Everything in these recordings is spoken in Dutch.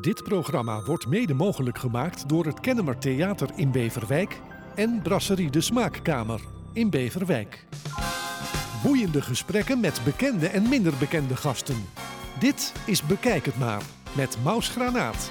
Dit programma wordt mede mogelijk gemaakt door het Kennemer Theater in Beverwijk en Brasserie de Smaakkamer in Beverwijk. Boeiende gesprekken met bekende en minder bekende gasten. Dit is Bekijk het maar met Maus Granaat.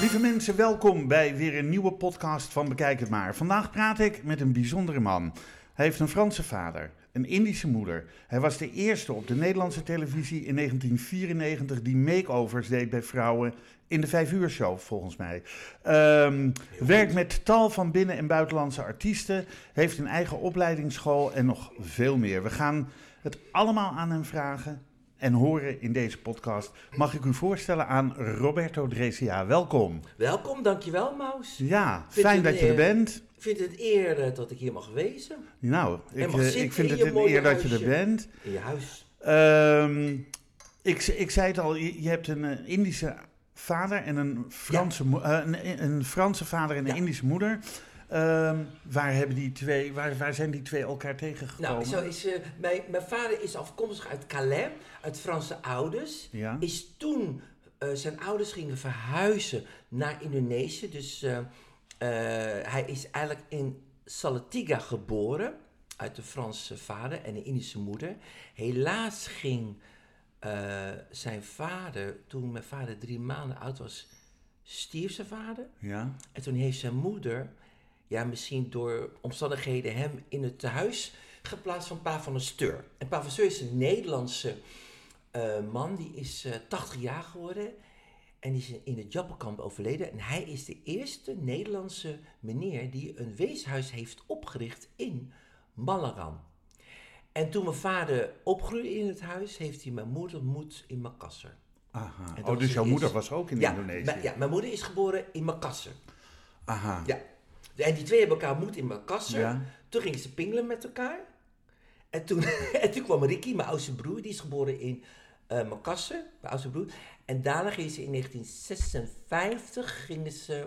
Lieve mensen, welkom bij weer een nieuwe podcast van Bekijk het maar. Vandaag praat ik met een bijzondere man. Hij heeft een Franse vader, een Indische moeder. Hij was de eerste op de Nederlandse televisie in 1994 die makeovers deed bij vrouwen in de vijf uur show, volgens mij. Ehm, werkt met tal van binnen- en buitenlandse artiesten, heeft een eigen opleidingsschool en nog veel meer. We gaan het allemaal aan hem vragen en horen in deze podcast. Mag ik u voorstellen aan Roberto Dresia. Welkom. Welkom, dankjewel Maus. Ja, Vindt fijn dat je er bent. Ik vind het eer dat ik hier mag wezen. Nou, ik, eh, ik vind in het een eer dat je er bent. In je huis. Ehm, ik, ik zei het al, je, je hebt een eh, Indische vader en een Franse, mo- eh, een, een Franse vader en een Ja. Indische moeder. Ehm, waar, hebben die twee, waar, waar zijn die twee elkaar tegengekomen? Nou, zo is, mijn, mijn vader is afkomstig uit Calais, uit Franse ouders. Ja. Is toen zijn ouders gingen verhuizen naar Indonesië. Dus hij is eigenlijk in Salatiga geboren. Uit de Franse vader en een Indische moeder. Helaas ging eh, zijn vader, toen mijn vader drie maanden oud was, stierf zijn vader. Ja, En toen heeft zijn moeder, ja, misschien door omstandigheden, hem in het tehuis geplaatst van Pa van der Steur. En Pa van der Steur is een Nederlandse eh, man, die is eh 80 jaar geworden. En die is in het Jappenkamp overleden. En hij is de eerste Nederlandse meneer die een weeshuis heeft opgericht in Malagan. En toen mijn vader opgroeide in het huis, heeft hij mijn moeder ontmoet in Makassar. aha. Oh, dus jouw moeder was ook in ja, Indonesië? mijn- ja, mijn moeder is geboren in Makassar. Aha. Ja. En die twee hebben elkaar ontmoet in Makassar. Ja. Toen gingen ze pingelen met elkaar. En toen, en toen kwam Ricky, mijn oudste broer, die is geboren in eh Makassar, mijn oudste broer. En daarna gingen ze in 1956 gingen ze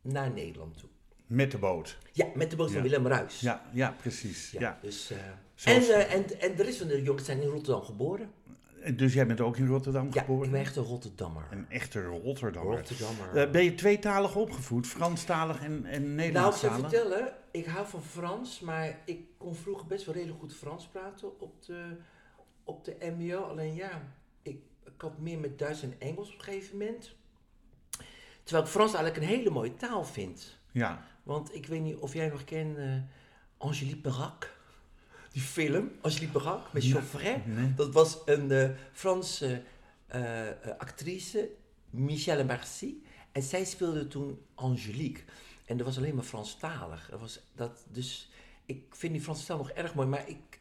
naar Nederland toe. Met de boot. Ja, met de boot van Ja. Willem Ruis. Ja, ja precies. Ja. Dus, eh, Zoals- en, eh, en, en de rest van de jongens zijn in Rotterdam geboren. Dus jij bent ook in Rotterdam Ja, geboren? ik ben echt een Rotterdammer. Een echte Rotterdammer. Rotterdammer. Ben je tweetalig opgevoed? Franstalig en, en Nou, ik zou Nederlandstalig? vertellen, ik hou van Frans, maar ik kon vroeger best wel redelijk goed Frans praten op de, op de MBO. Alleen ja, ik, ik had meer met Duits en Engels op een gegeven moment. Terwijl ik Frans eigenlijk een hele mooie taal vind. Ja. Want ik weet niet of jij nog kent eh, Angélique Perrac. Die film, Angélique Perrac, met Geoffrey. Nee. Dat was een eh, Franse eh, actrice, Michelle Marcy. En zij speelde toen Angélique. En dat was alleen maar Franstalig. Dat was dat, dus ik vind die Franse taal nog erg mooi. Maar ik,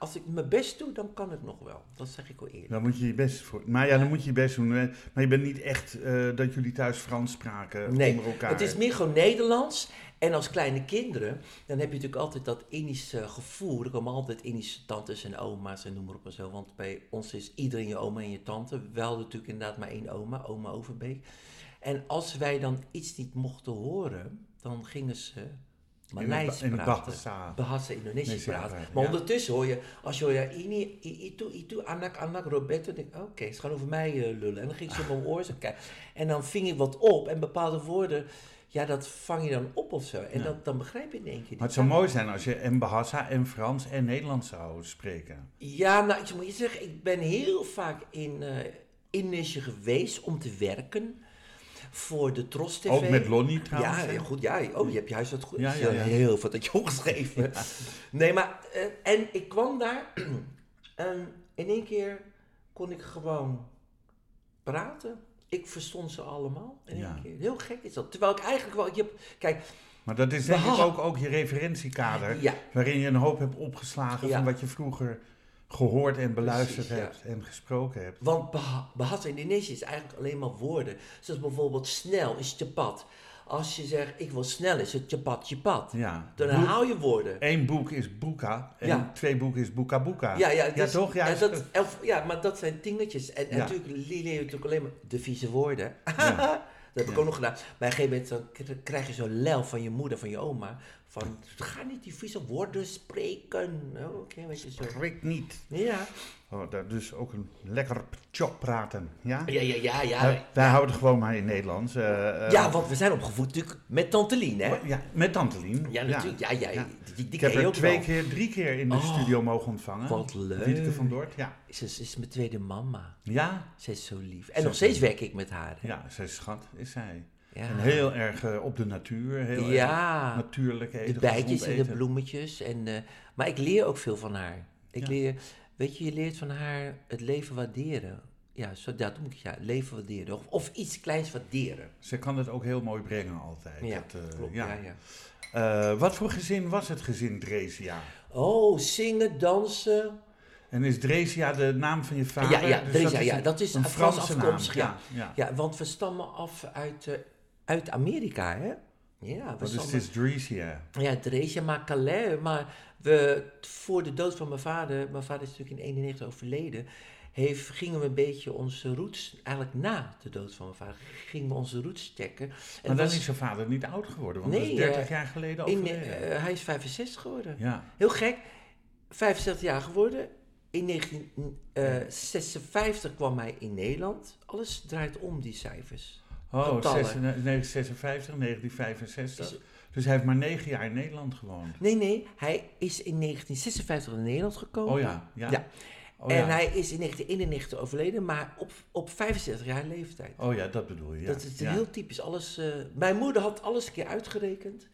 als ik mijn best doe, dan kan het nog wel. Dat zeg ik wel eerlijk. Dan moet je je best voor. Maar ja, dan moet je je best doen. Maar je bent niet echt eh, dat jullie thuis Frans spraken Nee, onder elkaar. het is meer gewoon Nederlands. En als kleine kinderen, dan heb je natuurlijk altijd dat Indische gevoel. Er komen altijd Indische tantes en oma's en noem maar op en zo. Want bij ons is iedereen je oma en je tante. We hadden natuurlijk inderdaad maar één oma, oma Overbeek. En als wij dan iets niet mochten horen, dan gingen ze Maleis in praten. Bahasa. Indonesisch praten. Maar ja. ondertussen hoor je, als je hoort, ja, ini, itu, itu, anak, anak, Roberto. denk ik, oké, ze gaan over mij eh, lullen. En dan ging ze op mijn oor zo kijken. En dan ving ik wat op en bepaalde woorden, ja, dat vang je dan op of zo. En Ja. dat, dan begrijp je in één keer. Maar het zou mooi zijn als je en Bahasa en Frans en Nederlands zou spreken. Ja, nou, ik moet je zeggen, ik ben heel vaak in eh Indonesië geweest om te werken voor de Tros TV. Ook met Lonnie trouwens. Ja, heel goed. Ja, oh, je hebt je huis wat goed. Ja, Ja, ja. Heel veel dat je opgeschreven. Nee, maar eh, en ik kwam daar en in één keer kon ik gewoon praten. Ik verstond ze allemaal in één keer. Heel gek is dat. Terwijl ik eigenlijk wel, je hebt, kijk, Maar dat is denk ik ook, ook je referentiekader. Waarin je een hoop hebt opgeslagen van wat je vroeger gehoord en beluisterd Precies, ja. hebt en gesproken hebt. Want Bah- Bahasa Indonesië is eigenlijk alleen maar woorden. Zoals bijvoorbeeld snel is cepat. Als je zegt ik wil snel is het cepat cepat. Ja. Dan herhaal je woorden. Eén boek is boeka en Ja. twee boeken is boeka boeka. Ja, ja, dus- toch? Ja, ja, dat, elf- ja, maar dat zijn dingetjes. En, en Ja. natuurlijk leer je natuurlijk alleen maar de vieze woorden. Ja. dat heb ik ook nog gedaan. Maar op een gegeven moment dan krijg je zo'n lel van je moeder, van je oma. Van, ga niet die vieze woorden spreken. Oh, Oké, weet je zo. Spreek niet. Ja. Oh, dat dus ook een lekker chop praten. Ja? Ja, ja, ja, ja. Wij, wij houden gewoon maar in Nederlands. eh, eh, Ja, want we zijn opgevoed natuurlijk met Tante Lien, hè? ja, met Tante Lien. Ja, natuurlijk. Ja, ja, Ja. Die, die Ik heb er ook twee wel. keer, drie keer in de Oh, studio mogen ontvangen. wat leuk. Wietke van Dort, ja. Ze is, is mijn tweede mama. Ja, Ze is zo lief. En nog steeds werk ik met haar. hè? ja, zij is schat, is zij. Ja. En heel erg eh, op de natuur, heel erg ja. natuurlijk eten. de bijtjes en de bloemetjes. En, eh, maar ik leer ook veel van haar. Ik Ja. leer, weet je, je leert van haar het leven waarderen. Ja, zo, dat moet ik, ja, leven waarderen. Of, of iets kleins waarderen. Ze kan het ook heel mooi brengen altijd. Ja, Dat, eh, klopt. ja. Ja, ja. Wat voor gezin was het gezin Dresia? Oh, zingen, dansen. En is Dresia de naam van je vader? ja, ja, Dus Dresia, is ja, dat is een Franse afkomstig, naam. Ja, ja. Ja, want we stammen af uit, eh, uit Amerika, hè? Ja, het is Dresia. Ja, Dreesja, maar Calais. Maar we, voor de dood van mijn vader, mijn vader is natuurlijk in 91 overleden, heeft, gingen we een beetje onze roots, eigenlijk na de dood van mijn vader, gingen we onze roots checken. En Maar dan was is je vader niet oud geworden, want Nee, dat is 30 eh, jaar geleden in, overleden. eh, hij is 65 geworden. ja. Heel gek, 65 jaar geworden. In 1956 kwam hij in Nederland. Alles draait om, die cijfers. Oh, getallen. 1956, 1965. Is- Dus hij heeft maar negen jaar in Nederland gewoond. Nee, nee, hij is in 1956 in Nederland gekomen. Oh ja, ja. Ja. Oh, en ja. hij is in 1991 overleden, maar op, op 65 jaar leeftijd. oh ja, dat bedoel je. Ja. Dat is heel typisch. Alles, eh, mijn moeder had alles een keer uitgerekend.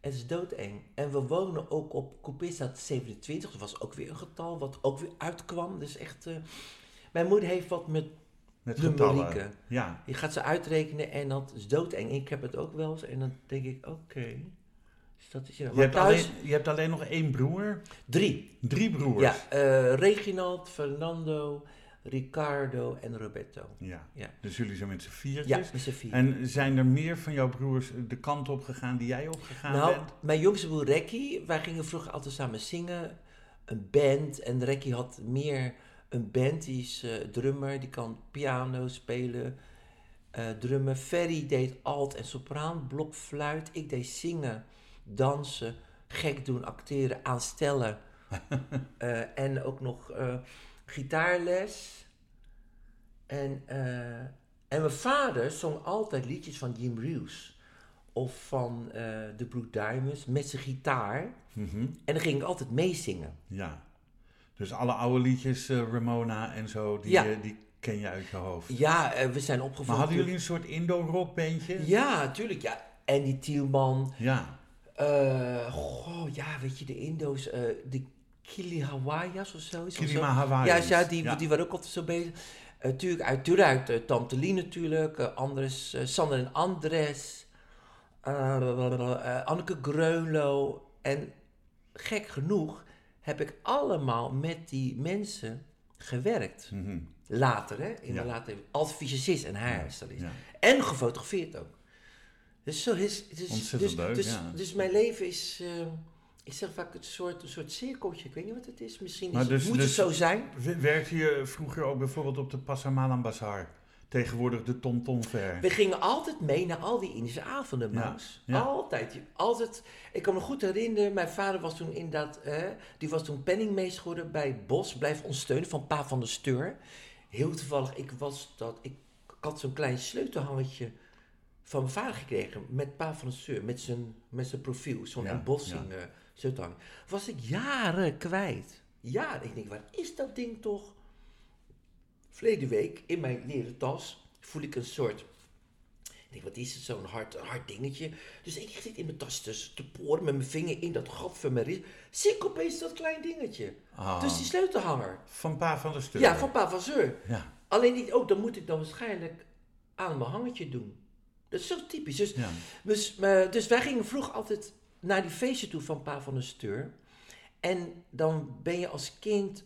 Het is doodeng. En we wonen ook op Coupestraat 27. Dat was ook weer een getal wat ook weer uitkwam. Dus echt... eh, mijn moeder heeft wat met... Met getallen. Ja. Je gaat ze uitrekenen en dat is doodeng. Ik heb het ook wel eens. En dan denk ik, oké. Dus dat is... Je, Maar hebt thuis... alleen, je hebt alleen nog één broer. Drie. Drie broers. Ja, eh, Reginald, Fernando, Ricardo en Roberto. Ja. Ja. Dus jullie zijn met z'n viertjes. Ja, met z'n vier. En zijn er meer van jouw broers de kant op gegaan die jij opgegaan nou, bent? mijn jongste broer Rekkie, wij gingen vroeger altijd samen zingen. Een band. En Rekkie had meer een band. Die is eh, drummer, die kan piano spelen, eh, drummen. Ferry deed alt en sopraan, blokfluit. Ik deed zingen, dansen, gek doen, acteren, aanstellen. Eh, en ook nog gitaarles. En, en mijn vader zong altijd liedjes van Jim Reeves. Of van de Blue Diamonds met zijn gitaar. Mhm. En dan ging ik altijd meezingen. Ja. Dus alle oude liedjes, eh, Ramona en zo, die, Ja. eh, die ken je uit je hoofd. Ja, eh, we zijn opgevoed. Maar hadden jullie een soort Indo-rockbandje? Ja, tuurlijk. Ja. Andy Tielman. Ja. goh, ja, weet je, de Indo's. de Kili Hawaii's of zo. Kilima Hawaii. Ja, ja, die, die waren ook altijd zo bezig. Eh, tuurlijk, uit, tuurlijk, uit Tante Lee natuurlijk. Andres, Sander en Andres. Anneke Greunlo. En gek genoeg heb ik allemaal met die mensen gewerkt. Mhm. Later, hè? In Ja. de later, als fysicist en haarstylist. Ja. En gefotografeerd ook. Dus zo is, dus, Ontzettend dus, leuk, dus, ja. dus mijn leven is, eh, ik zeg vaak, een soort, een soort cirkeltje. Ik weet niet wat het is. Misschien is, dus- moet dus- het zo zijn. Werkte je vroeger ook bijvoorbeeld op de Passamalan Bazaar? Tegenwoordig de Tom Fair. We gingen altijd mee naar al die Indische avonden, Ja, ja. Altijd. Altijd. Ik kan me goed herinneren, mijn vader was toen inderdaad, eh, die was toen penningmeester geworden bij Bos, Blijf ons steunen, van Pa van der Steur. Heel toevallig, ik was dat, ik, ik had zo'n klein sleutelhangetje van mijn vader gekregen, met Pa van der Steur, met zijn, met zijn profiel, zo'n Ja, embossing eh sleutelhanger. Was ik jaren kwijt. Jaren. Ik denk, waar is dat ding toch? Verleden week, in mijn leren tas, voel ik een soort ik denk, wat is het, zo'n hard, hard dingetje. Dus ik zit in mijn tas tussen te poren met mijn vinger in dat gat van mijn. Zie ik opeens dat klein dingetje. Ah, Dus die sleutelhanger. Van Pa van der Steur. Ja, van Pa van Zeur. Ja, Alleen niet, ook dan moet ik dan waarschijnlijk aan mijn hangertje doen. Dat is zo typisch. Dus, ja. dus, eh, dus wij gingen vroeg altijd naar die feestje toe van Pa van der Steur. En dan ben je als kind,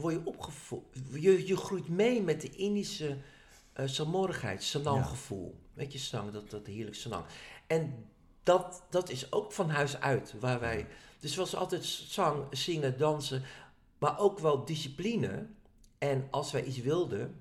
word je opgevoed. Je, je groeit mee met de Indische eh saamhorigheid, sanang-gevoel. Weet je, sang, dat, dat heerlijk sanang. En dat, dat is ook van huis uit, waar wij... Dus was altijd zang, zingen, dansen, maar ook wel discipline. En als wij iets wilden,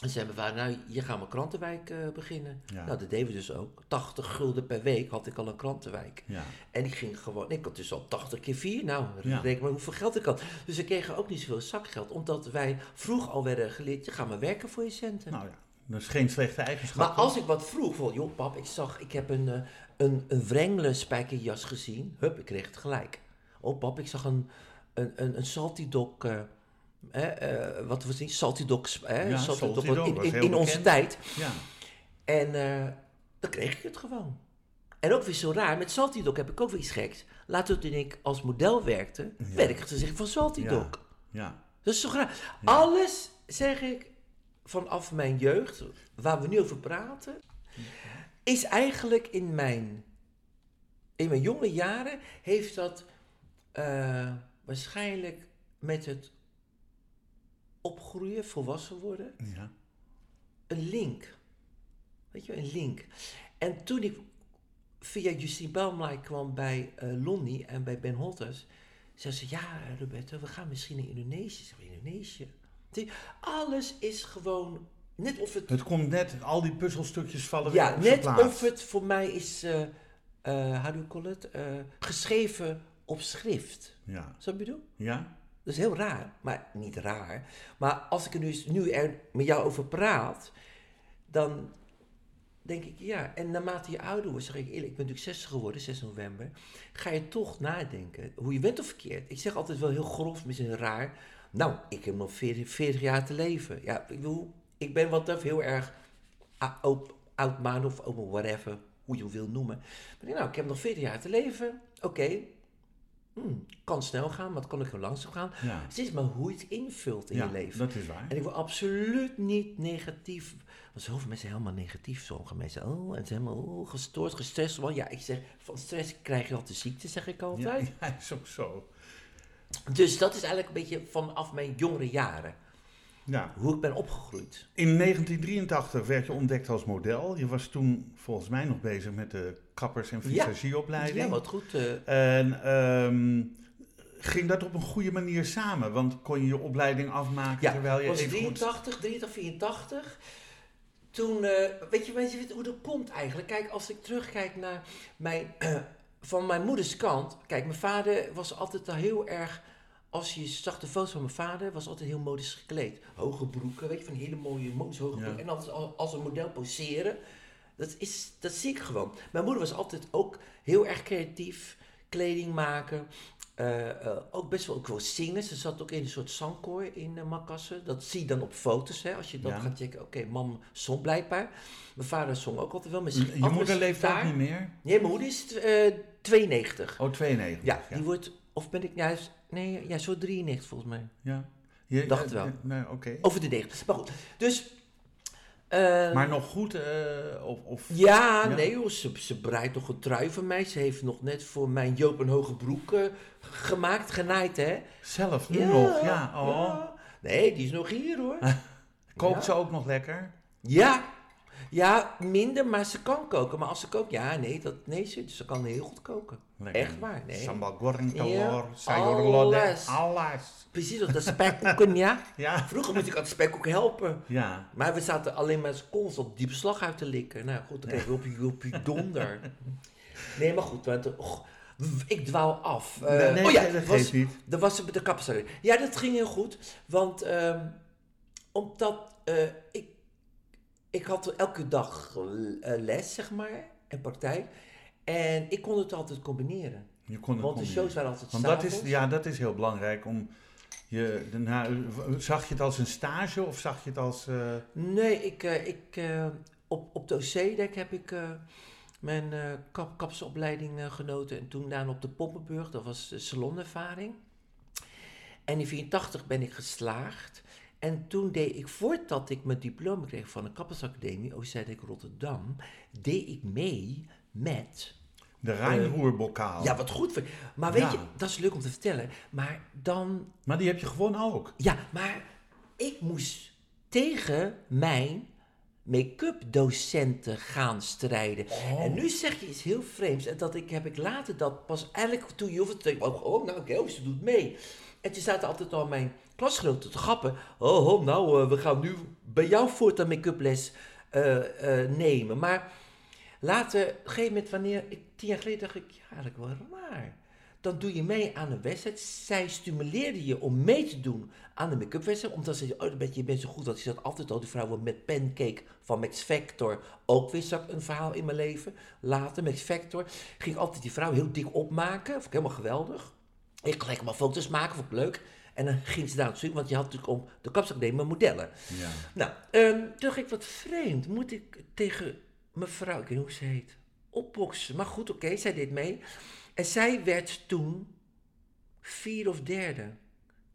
En zei mijn vader, nou, je gaat mijn krantenwijk eh, beginnen. Ja. Nou, dat deden we dus ook. 80 gulden per week had ik al een krantenwijk. Ja. En die ging gewoon, ik had dus al 80 keer 4. Nou, Ja. reken maar hoeveel geld ik had. Dus we kregen ook niet zoveel zakgeld, omdat wij vroeg al werden geleerd, je gaat maar werken voor je centen. Nou ja, dat is geen slechte eigenschap. maar toch? als ik wat vroeg, van, joh pap, ik zag, ik heb een, eh, een, een spijkerjas gezien. Hup, ik kreeg het gelijk. Oh pap, ik zag een, een, een, een salty dog, eh, wat was die? Salty dogs, Ja, salty Salty dog, Dog in, onze tijd. Ja. En eh, dan kreeg ik het gewoon. En ook weer zo raar, met Salty Dog heb ik ook weer iets geks. Later toen ik als model werkte, Ja. werkte zich van Salty Ja. Dog. Ja. Dat is toch raar? Alles, zeg ik, vanaf mijn jeugd, waar we nu over praten, is eigenlijk in mijn, in mijn jonge jaren, heeft dat eh, waarschijnlijk met het opgroeien, volwassen worden, Ja. een link. Weet je, een link. En toen ik via Justine Belmlaai kwam bij eh Lonnie en bij Ben Holters, zei ze, ja Roberto, we gaan misschien naar Indonesië. Zeg, Indonesië? Alles is gewoon, net of het, Het komt net, al die puzzelstukjes vallen ja, weer op net plaats. of het voor mij is, eh eh how do you call it, geschreven op schrift. Ja. Zo bedoel? Ja? Dat is heel raar, maar niet raar. Maar als ik er nu, nu er met jou over praat, dan denk ik ja. En naarmate je ouder wordt, zeg ik eerlijk, ik ben natuurlijk 60 geworden, 6 november, ga je toch nadenken, hoe je bent of verkeerd. Ik zeg altijd wel heel grof, misschien raar. Nou, ik heb nog 40, 40 jaar te leven. Ja, ik bedoel, ik ben wat dat heel erg oud man of whatever, hoe je wil noemen. Maar nou, ik heb nog 40 jaar te leven. Oké, hmm, kan snel gaan, maar het kan ook heel langzaam gaan. Ja. Het is maar hoe je het invult in ja, je leven. dat is waar. En ik wil absoluut niet negatief. Want zoveel mensen zijn helemaal negatief. Sommige mensen, oh, en ze zijn helemaal oh, gestoord, gestrest. Want ja, ik zeg, van stress krijg je altijd de ziekte, zeg ik Ja, altijd. ja, is ook zo. Dus dat is eigenlijk een beetje vanaf mijn jongere jaren. Ja. Hoe ik ben opgegroeid. In 1983 werd je ontdekt als model. Je was toen volgens mij nog bezig met de kappers- en visagieopleiding. Ja, wat goed. eh, En ehm, ging dat op een goede manier samen? Want kon je je opleiding afmaken Ja, terwijl je was even goed... 83, 83, 84. Toen, eh, weet je, weet je hoe dat komt eigenlijk? Kijk, als ik terugkijk naar mijn, van mijn moeders kant. Kijk, mijn vader was altijd al heel erg, als je zag de foto's van mijn vader, was altijd heel modisch gekleed. Hoge broeken, weet je, van hele mooie modisch hoge Ja. broeken. En altijd als een model poseren. Dat, is, dat zie ik gewoon. Mijn moeder was altijd ook heel erg creatief, kleding maken. eh, eh, ook best wel ook wel zingen. Ze zat ook in een soort zangkoor in uh, Makassar. Dat zie je dan op foto's, hè, als je dat Ja. gaat checken. Oké, mam zong blijkbaar. Mijn vader zong ook altijd wel. Met Je moeder leeft ook gitaar. niet meer? Nee, mijn moeder is eh 92. Oh, 92. Ja, die wordt, of ben ik, ja, is- nee, ja, zo 93 volgens mij. Ja. Je, Dacht wel. Nee, oké. Over de 90. Maar goed, dus... eh, Maar nog goed, eh, of... of Ja, Ja. nee hoor, ze, ze breidt nog een trui van mij. Ze heeft nog net voor mijn Joop een hoge broek eh, gemaakt, genaaid hè. zelf nu nog, ja. Oh. ja. Nee, die is nog hier hoor. Kookt Ja. ze ook nog lekker? Ja, ja, minder, maar ze kan koken. Maar als ze kookt, ja, nee, dat, nee ze, ze kan heel goed koken. Lekker. Echt waar, nee. Sambal goreng telur, sayur lodeh, alles. Precies, dat de spekkoeken, ja. Ja. Vroeger moest ik aan de spekkoek helpen. Ja. Maar we zaten alleen maar constant diep slag uit te likken. Nou goed, dan op je, op je donder. Nee, maar goed, want, och, ik dwaal af. Eh, nee, nee, oh ja, dat was- niet. Dat was met de kapster. Ja, dat ging heel goed. Want ehm, omdat eh, ik, ik had elke dag eh, les, zeg maar, en praktijk. En ik kon het altijd combineren. Je kon het Want de shows waren altijd Want dat is, s'avonds. ja, dat is heel belangrijk om je, daarna, zag je het als een stage of zag je het als, eh, Nee, ik, eh, ik, op, op de OC-dek heb ik mijn kap, kapsopleiding genoten. En toen daarna op de Poppenburg, dat was salonervaring. En in 84 ben ik geslaagd. En toen deed ik, voordat ik mijn diploma kreeg van de Kappersacademie, OC-dek Rotterdam, deed ik mee met de Rijnroerbokaal? Ja, wat goed. Maar weet Ja. je, dat is leuk om te vertellen. Maar dan Maar die heb je gewoon ook. ja, maar ik moest tegen mijn make-up docenten gaan strijden. Oh. En nu zeg je iets heel vreemds. En dat ik, heb ik later dat pas eigenlijk toen je hoeft te oh, oh, nou oké, oh, ze doet mee. En toen zaten altijd al mijn klasgenoten te grappen. Oh, nou, eh, we gaan nu bij jou voortaan make-up les eh, eh, nemen. Maar later, op een gegeven moment, wanneer ik tien jaar geleden dacht ik, ja, eigenlijk wel raar. Dan doe je mee aan een wedstrijd. Zij stimuleerde je om mee te doen aan de make-up wedstrijd. Omdat ze oh, je, bent zo goed. Dat ze dat altijd al, die vrouwen met Pancake van Max Factor. Ook weer een verhaal in mijn leven. Later, Max Factor. Ging altijd die vrouw heel dik opmaken. Vond ik helemaal geweldig. Ik gelijk maar foto's maken, vond ik leuk. En dan ging ze daar naartoe, want je had natuurlijk om de kapsacademie modellen. Ja. Nou, ehm, toen dacht ik, wat vreemd. Moet ik tegen mevrouw, ik weet niet hoe ze heet, opboksen? Maar goed, oké, zij deed mee. En zij werd toen vierde of derde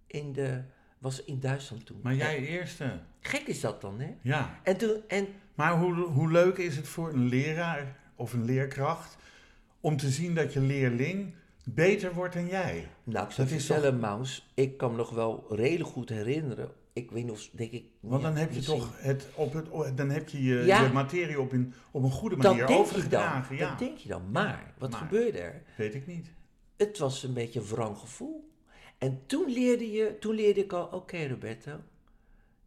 in de, was in Duitsland toen. Maar jij eerste. Gek is dat dan, hè? Ja. En toen, en Maar hoe, hoe leuk is het voor een leraar of een leerkracht om te zien dat je leerling beter wordt dan jij? nou, ik zou Dat vertellen, Maus, ik kan me nog wel redelijk goed herinneren. Ik weet niet of, denk ik... Want ja, dan heb je misschien- toch het op het, dan heb je je, Ja. materie op een, op een goede Dat manier je overgedragen. Ja, Dat denk je dan. Maar, wat Maar. gebeurde er? weet ik niet. Het was een beetje een wrang gevoel. En toen leerde, je, toen leerde ik al, oké Roberto,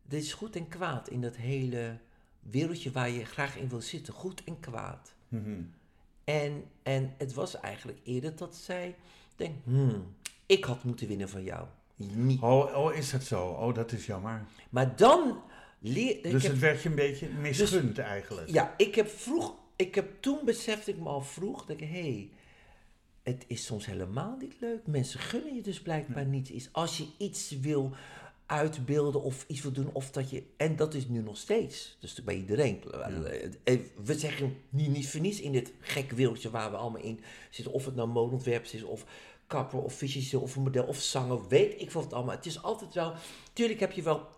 dit is goed en kwaad in dat hele wereldje waar je graag in wil zitten. Goed en kwaad. Mhm. En, en het was eigenlijk eerder dat zij denkt, hmm, ik had moeten winnen van jou. Niet. Oh, oh, is dat zo? Oh, dat is jammer. Maar dan leer Dus heb, het werd je een beetje misgund eigenlijk. Ja, ik heb vroeg, ik heb toen besefte ik me al vroeg, dat ik, hé, hey, het is soms helemaal niet leuk. Mensen gunnen je dus blijkbaar niet iets. Als je iets wil uitbeelden of iets wil doen, of dat je, en dat is nu nog steeds, dus bij iedereen. Eh, We zeggen niet, niet voor niets in dit gek wereldje waar we allemaal in zitten, of het nou modeontwerpers is, of kapper, of fysische, of een model, of zanger, weet ik veel wat allemaal. Het is altijd wel, tuurlijk heb je wel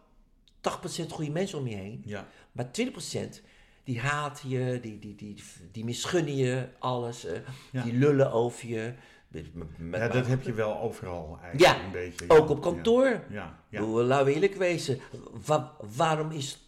80% goede mensen om je heen, Ja. maar 20% die haten je, die, die, die, die misgunnen je alles, eh, Ja. die lullen over je. Met- ja, dat heb je wel overal eigenlijk Ja, een beetje. Ook op kantoor. Ja, ja. ja. Bedoel, Laten we eerlijk wezen. Wa- waarom is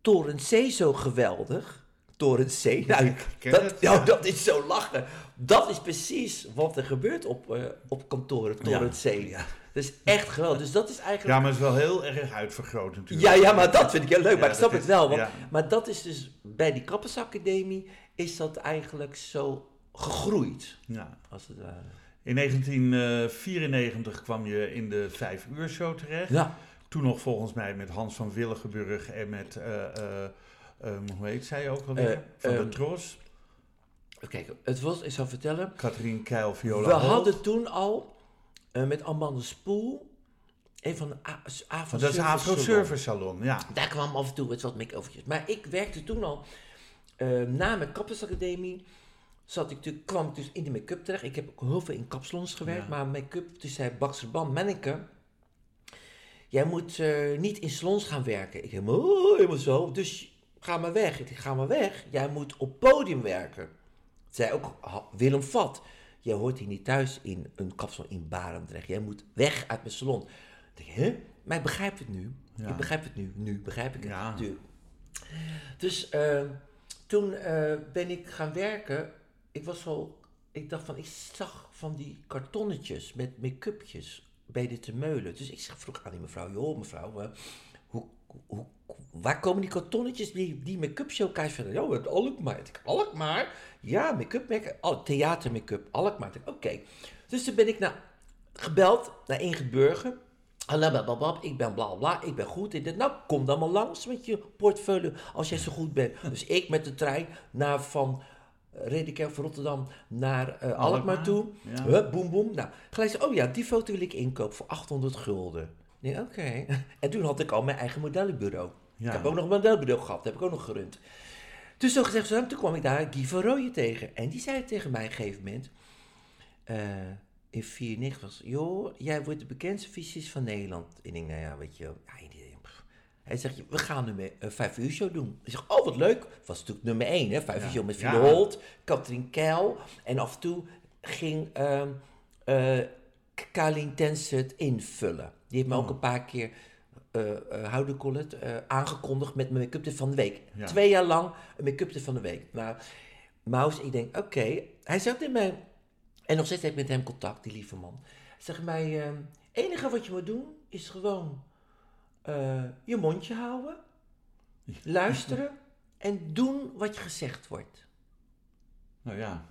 Toren C zo geweldig? Toren C, nou, dat, het, nou, ja. dat is zo lachen. Dat is precies wat er gebeurt op, eh, op kantoren, Toren Ja. C. Dat is echt geweldig. Dus dat is eigenlijk... Ja, maar het is wel heel erg uitvergroot natuurlijk. Ja, ja, maar dat vind ik heel leuk. Ja, maar ik snap het wel. Want, ja. Maar dat is dus bij die Kappersacademie is dat eigenlijk zo gegroeid, Ja. als het ware. In 1994 kwam je in de vijf uur show terecht. Ja, Toen nog volgens mij met Hans van Willigenburg en met, eh, eh, ehm, hoe heet zij ook alweer? Eh, van de ehm, Tros. kijk, het was, ik zal vertellen. Katrien Keil, Viola We Holt. hadden toen al eh, met Amanda Spoel een van de Afro Dat is Afro Salon. Service Salon, ja. Daar kwam af en toe wat make-overtjes. Maar ik werkte toen al, eh, na mijn kappersacademie, zat ik natuurlijk, kwam ik dus in de make-up terecht. Ik heb ook heel veel in kapsalons gewerkt, Ja. maar make-up, toen zei Baxter Ban, Manneke, jij moet eh, niet in salons gaan werken. Ik helemaal, oh, helemaal zo, dus ga maar weg. Ik ga maar weg, jij moet op podium werken. Zei ook Willem Vat, jij hoort hier niet thuis in een kapsalon in Barendrecht. Jij moet weg uit mijn salon. Ik denk, hè? Maar ik begrijp het nu. Ja. Ik begrijp het nu. Nu begrijp ik het Ja. natuurlijk. Dus eh, toen eh, ben ik gaan werken. Ik was wel... Ik dacht van, ik zag van die kartonnetjes met make-upjes bij de Temeulen. Dus ik vroeg aan die mevrouw, joh mevrouw, eh, hoe, hoe, waar komen die kartonnetjes, die, make-up show krijg je van? Ja, uit Alkmaar. Ik Alkmaar? Ja, make-up, make oh, theater make-up, Alkmaar. Oké. Dus toen ben ik naar, gebeld naar Ingrid Burger. Ik ben bla bla, ik ben goed in dit. Nou, kom dan maar langs met je portfolio als jij zo goed bent. Dus ik met de trein naar van uh, Redekerk van Rotterdam naar eh, Alkmaar toe. ja. Hup, boem boem. Nou, gelijk zei, oh ja, die foto wil ik inkopen voor 800 gulden. Nee, oké. En toen had ik al mijn eigen modellenbureau. Ja. Ik heb ook nog een modellenbureau gehad, dat heb ik ook nog gerund. Dus zo gezegd, zo, toen kwam ik daar Guy van Rooyen tegen. En die zei tegen mij op een gegeven moment, eh, in 94 was, joh, jij wordt de bekendste fysicist van Nederland. En ik denk, nou ja, weet je, ja. Hij zegt, we gaan nu met een vijf uur show doen. Ik zeg, oh wat leuk. Was natuurlijk nummer één, hè, vijf Ja. uur show met Ja. Fine Holt, Katrien Keil. En af en toe ging eh Kalien Tense het invullen. Die heeft me ook Oh. een paar keer, eh eh call it, eh, aangekondigd met mijn make-up van de week. Ja. Twee jaar lang een make-up van de week. Nou, Maus, ik denk, oké. Hij zegt tegen mij, en nog steeds heb ik met hem contact, die lieve man. Zegt mij, ehm, enige wat je moet doen, is gewoon eh, je mondje houden, luisteren en doen wat je gezegd wordt. Nou ja,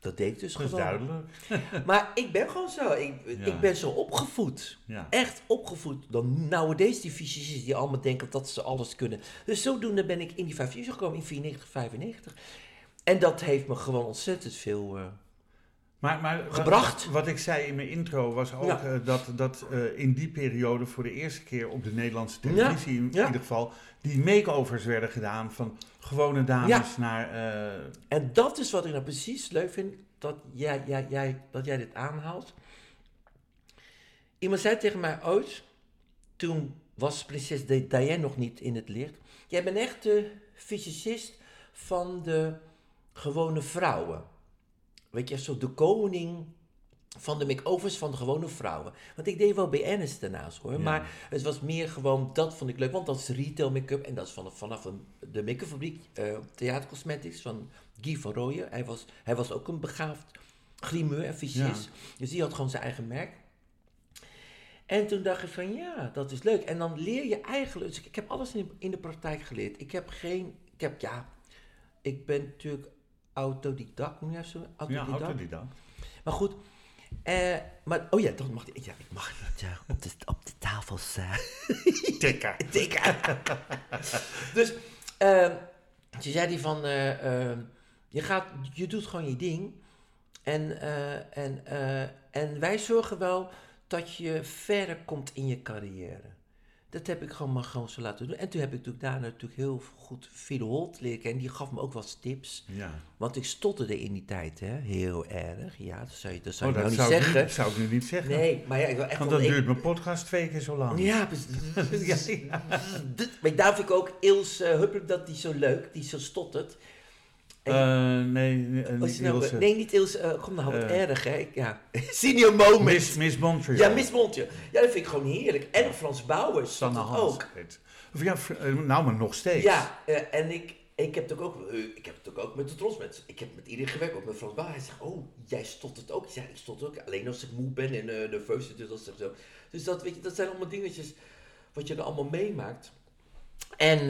Dat deed ik dus dat is gewoon. duidelijk. Maar ik ben gewoon zo. Ik, Ja. ik ben zo opgevoed. Ja. Echt opgevoed. Dan nowadays die fysicisten die allemaal denken dat ze alles kunnen. Dus zodoende ben ik in die vijf uur gekomen in 94, 95. En dat heeft me gewoon ontzettend veel... eh, Maar, maar wat- Gebracht. Wat, ik zei in mijn intro was ook Ja. eh, dat, dat eh, in die periode voor de eerste keer op de Nederlandse televisie in Ja. ieder geval die makeovers werden gedaan van gewone dames naar... eh, En dat is wat ik nou precies leuk vind, dat jij, jij, jij, dat jij dit aanhaalt. Iemand zei tegen mij ooit, toen was prinses Di- Diane nog niet in het licht. Jij bent echt de fysicist van de gewone vrouwen. Weet je, zo de koning van de make-overs van de gewone vrouwen. Want ik deed wel BN's daarnaast hoor. Ja. Maar het was meer gewoon, dat vond ik leuk. Want dat is retail make-up. En dat is vanaf, vanaf een, de make-up fabriek, eh Theater Cosmetics van Guy van Rooyen. Hij was, hij was ook een begaafd grimeur en. Dus die had gewoon zijn eigen merk. En toen dacht ik van ja, dat is leuk. En dan leer je eigenlijk, dus ik, ik heb alles in, in de praktijk geleerd. Ik heb geen, ik heb ja, ik ben natuurlijk autodidact, moet je even zo, ja, autodidact. autodidact. Maar goed, eh, maar, oh ja, dat mag ik. Ja, ik mag niet eh, op, de, op de tafels eh, Tikken. tikken. dus, ehm toen zei hij van, eh, ehm, je, gaat, je doet gewoon je ding. En, en, en wij zorgen wel dat je verder komt in je carrière. Dat heb ik gewoon maar gewoon zo laten doen. En toen heb ik natuurlijk daarna natuurlijk heel goed Phil Holt leren kennen. Die gaf me ook wat tips. Ja. Want ik stotterde in die tijd, hè? Heel erg. Ja, dat zou je, dat zou Oh, je dat nou zou, niet zeggen. niet, zou ik nu niet zeggen. Nee, maar ja, ik wil echt Want ik- duurt mijn podcast twee keer zo lang. Ja, precies. Dit- Maar daar vind ik ook Ilse Huppert, dat die zo leuk, die zo stottert. Eh, nee, eh, Oh, niet is het nou- Ilse. nee, niet Ilse, eh, kom nou, wat Eh. erg, hè? Ik- Ja. Senior moment. Miss, Miss Montreal. Ja, Miss. Ja, dat vind ik gewoon heerlijk. En Frans Bouwers. Sanne Hans. ook. Of ja, eh, nou, maar nog steeds. Ja, eh, en ik, ik heb het ook, eh, ik heb het ook, met de trots met. Ik heb met iedereen gewerkt, ook met Frans Bouwers. Hij zegt, oh, jij stottert ook. Ik zeg, ik stotter ook. Alleen als ik moe ben en eh, nerveus. Dus, dat, is zo. dus dat, weet je, dat zijn allemaal dingetjes wat je er allemaal meemaakt. En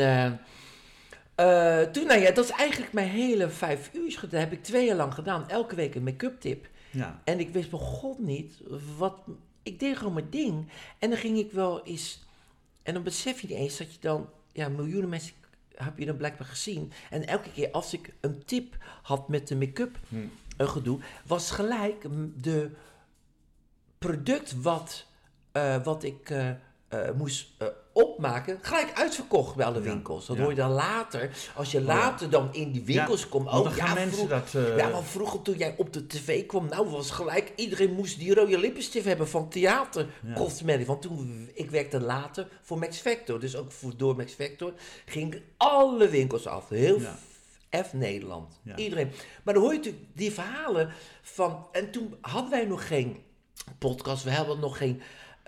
eh, toen, nou ja, dat is eigenlijk mijn hele vijf uur. gedaan. Dat heb ik twee jaar lang gedaan. Elke week een make-up tip. Ja. En ik wist bij god niet wat. Ik deed gewoon mijn ding. En dan ging ik wel eens. En dan besef je niet eens dat je dan. Ja, miljoenen mensen heb je dan blijkbaar gezien. En elke keer als ik een tip had met de make-up Hm. eh, gedoe, was gelijk de product wat, eh, wat ik eh, moest eh, opmaken, gelijk uitverkocht bij alle winkels. Dat ja. hoor je dan later. Als je ja. later dan in die winkels komt. Want Oh, dan gaan ja, mensen dat... eh, ja, maar vroeger toen jij op de tv kwam, nou was gelijk, iedereen moest die rode lippenstift hebben van theater Ja. Want toen, ik werkte later voor Max Factor, dus ook voor, door Max Factor, ging alle winkels af. Heel Ja. F Nederland. Iedereen. Maar dan hoor je natuurlijk die verhalen van, en toen hadden wij nog geen podcast, we hadden nog geen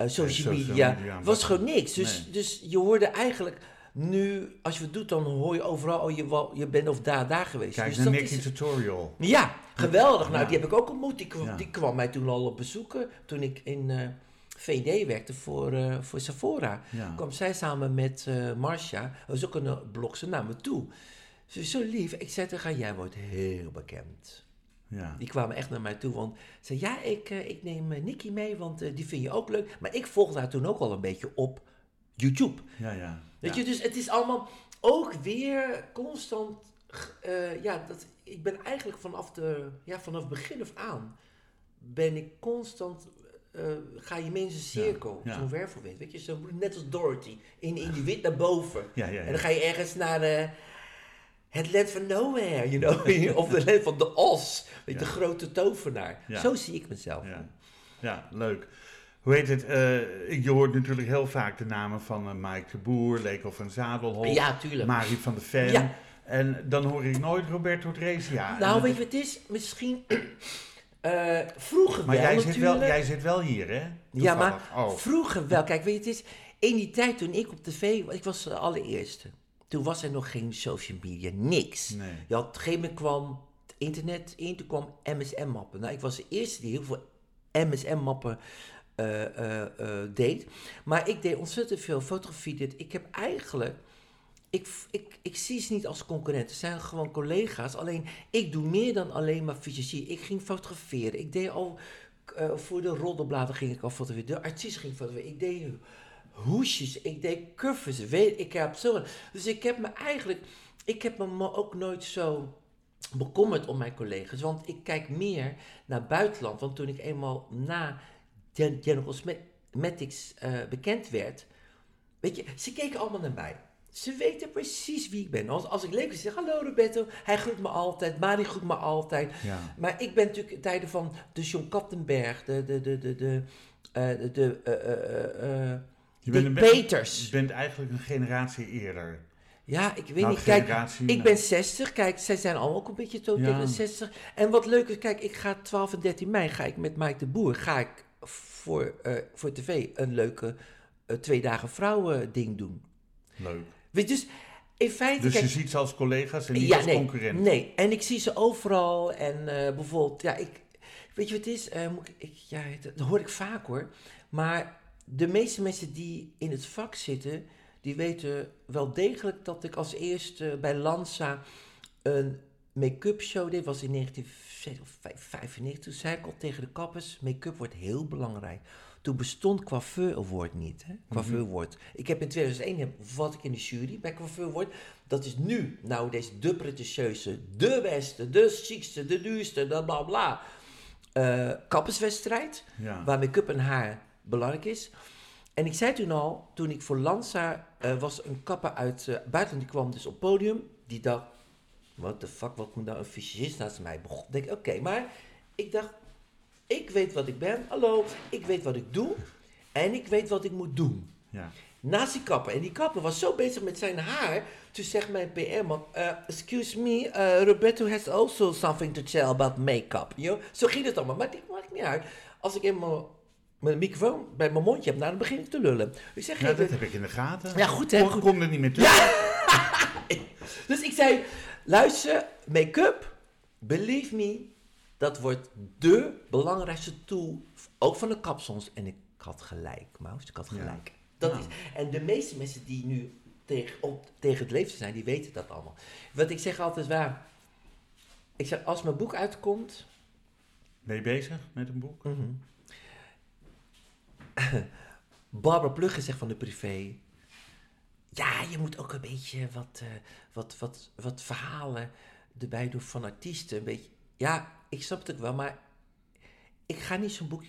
social, social media. was gewoon niks. Dus, Nee. dus je hoorde eigenlijk... Nu, als je het doet, dan hoor je overal, oh, je, je bent of daar, daar geweest. Kijk dus dat Nicky is- Tutorial. ja, geweldig. Nou, die heb ik ook ontmoet. Die kwam, Ja. die kwam mij toen al op bezoeken. Toen ik in eh, VD werkte voor, eh, voor Sephora. Ja. kwam zij samen met eh Marcia, dat was ook een uh, naar me toe. Ze is zo lief. Ik zei tegen haar, jij wordt heel bekend. Ja. Die kwamen echt naar mij toe. Want ze zei, ja, ik, eh, ik neem eh, Nicky mee, want eh, die vind je ook leuk. Maar ik volgde haar toen ook al een beetje op YouTube. Ja, ja. Weet ja. je, dus het is allemaal ook weer constant. ja, dat, ik ben eigenlijk vanaf, de, ja, vanaf begin af aan. ben ik constant. ga je mee in cirkel, ja. zo'n wervelwind. Weet je, zo, net als Dorothy, in, in die wind naar boven. Ja, ja, ja. En dan ga je ergens naar het land van nowhere, you know? of de land van de Os, weet de grote tovenaar. Zo zie ik mezelf. Ja, leuk. Hoe heet het? eh, je hoort natuurlijk heel vaak de namen van eh, Mike de Boer, Leko van Zadelhof, Ja, tuurlijk. Marie van de Ven. Ja. En dan hoor ik nooit Roberto Dresia. Nou, weet je wat het is? Misschien eh, vroeger Maar wel jij zit, wel, jij zit wel hier, hè? Ja, maar. Oh. vroeger wel. Kijk, weet je, het is in die tijd toen ik op tv was, ik was de allereerste. Toen was er nog geen social media, niks. Nee. Je had, op een gegeven moment kwam het internet in, toen kwam MSN-mappen. Nou, ik was de eerste die heel veel MSN-mappen eh, eh, eh, deed. Maar ik deed ontzettend veel fotografie. Dit. Ik heb eigenlijk. Ik, ik, ik zie ze niet als concurrenten. Ze zijn gewoon collega's. Alleen ik doe meer dan alleen maar fysiologie. Ik ging fotograferen. Ik deed al. voor de roddelbladen ging ik al fotograferen. De artiest ging fotograferen. Ik deed hoesjes. Ik deed. Weet, ik heb zo. Dus ik heb me eigenlijk. Ik heb me ook nooit zo bekommerd om mijn collega's. Want ik kijk meer naar buitenland. Want toen ik eenmaal na Gen- General Cosmetics eh, bekend werd, weet je, ze keken allemaal naar mij. Ze weten precies wie ik ben. Als, als ik leuk zeg hallo Roberto. Hij groet me altijd. Mari groet me altijd. Ja. Maar ik ben natuurlijk in tijden van de John Kattenberg, de, de, de, de, de, eh, de, de eh, Je bent, een, Peters. je bent eigenlijk een generatie eerder. Ja, ik weet Nou, niet. Kijk, ik nou. ben 60. Kijk, zij zijn allemaal ook een beetje Ja. de 60. En wat leuk is, kijk, ik ga 12 en 13 mei ga ik met Mike de Boer ga ik voor, eh, voor tv een leuke eh, twee dagen vrouwen ding doen. Leuk. Weet dus in feite... Dus kijk, je ziet ze als collega's en niet ja, als nee, concurrenten. Nee, en ik zie ze overal. En eh, bijvoorbeeld, ja, ik, weet je wat het is? Moet ik, ik, ja, dat hoor ik vaak hoor. Maar de meeste mensen die in het vak zitten, die weten wel degelijk dat ik als eerste bij Lanza een make-up show deed. was in 1995. Toen zei ik al tegen de kappers, make-up wordt heel belangrijk. Toen bestond Coiffeur Award niet. Hè? Coiffeur Award. Ik heb in 2001, heb- wat ik in de jury bij Coiffeur Award. Dat is nu, nou deze de pretentieuze, de beste, de chicste, de duurste, de bla bla. eh, kapperswedstrijd, Ja. waar make-up en haar belangrijk is. En ik zei toen al, toen ik voor Lanza eh, was een kapper uit eh buitenland, die kwam dus op podium. Die dacht, what the fuck, wat moet nou een fysicist naast mij? Begon, denk ik, oké, maar ik dacht, ik weet wat ik ben, hallo, ik weet wat ik doe en ik weet wat ik moet doen. ja. Naast die kapper. En die kapper was zo bezig met zijn haar. Toen zegt mijn PR-man, eh, excuse me, Roberto has also something to tell about make-up. You know? Zo ging het allemaal. Maar dit maakt niet uit. Als ik eenmaal mijn microfoon bij mijn mondje heb, nou, dan begin ik te lullen. Ik zeg, ja, geen- dat heb ik in de gaten. Ja, goed, hè, goed. Kon er niet meer tussen. Dus ik zei, luister, make-up, believe me, dat wordt de belangrijkste tool, ook van de kapsels. En ik had gelijk, Maus, ik had Ja. gelijk. Dat Nou. is, en de meeste mensen die nu tegen, op, tegen het leven zijn, die weten dat allemaal. Want ik zeg altijd waar, ik zeg, als mijn boek uitkomt, Ben je bezig met een boek? Mhm. Barbara Plugge zegt van de privé. Ja, je moet ook een beetje wat, eh, wat, wat, wat verhalen erbij doen van artiesten. Een beetje. Ja, ik snap het ook wel, maar ik ga niet zo'n boek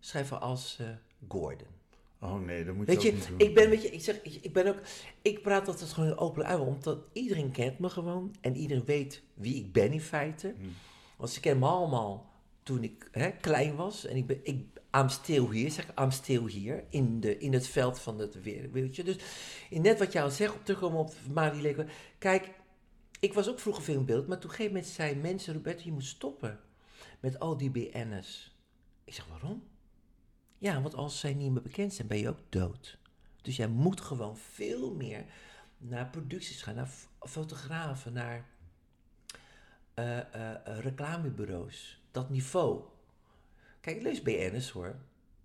schrijven als eh, Gordon. Oh nee, dat moet je Weet ook je, niet doen. ik ben, weet je, ik zeg, ik, ik ben ook, ik praat altijd gewoon openlijk uit, omdat iedereen kent me gewoon en iedereen weet wie ik ben in feite. Hmm. Want ze kennen me allemaal toen ik hè, klein was en ik ben, ik, I'm still zeg I'm still here, in, de, in het veld van het wereldje. Dus in net wat jou zegt, op terugkomen op Marie Leko, kijk, ik was ook vroeger veel in beeld, maar toen een gegeven moment zei mensen, Roberto, je moet stoppen met al die BN'ers. Ik zeg, waarom? Ja, want als zij niet meer bekend zijn, ben je ook dood. Dus jij moet gewoon veel meer naar producties gaan, naar fotografen, naar eh, reclamebureaus. Dat niveau. Kijk, ik lees BN'ers hoor.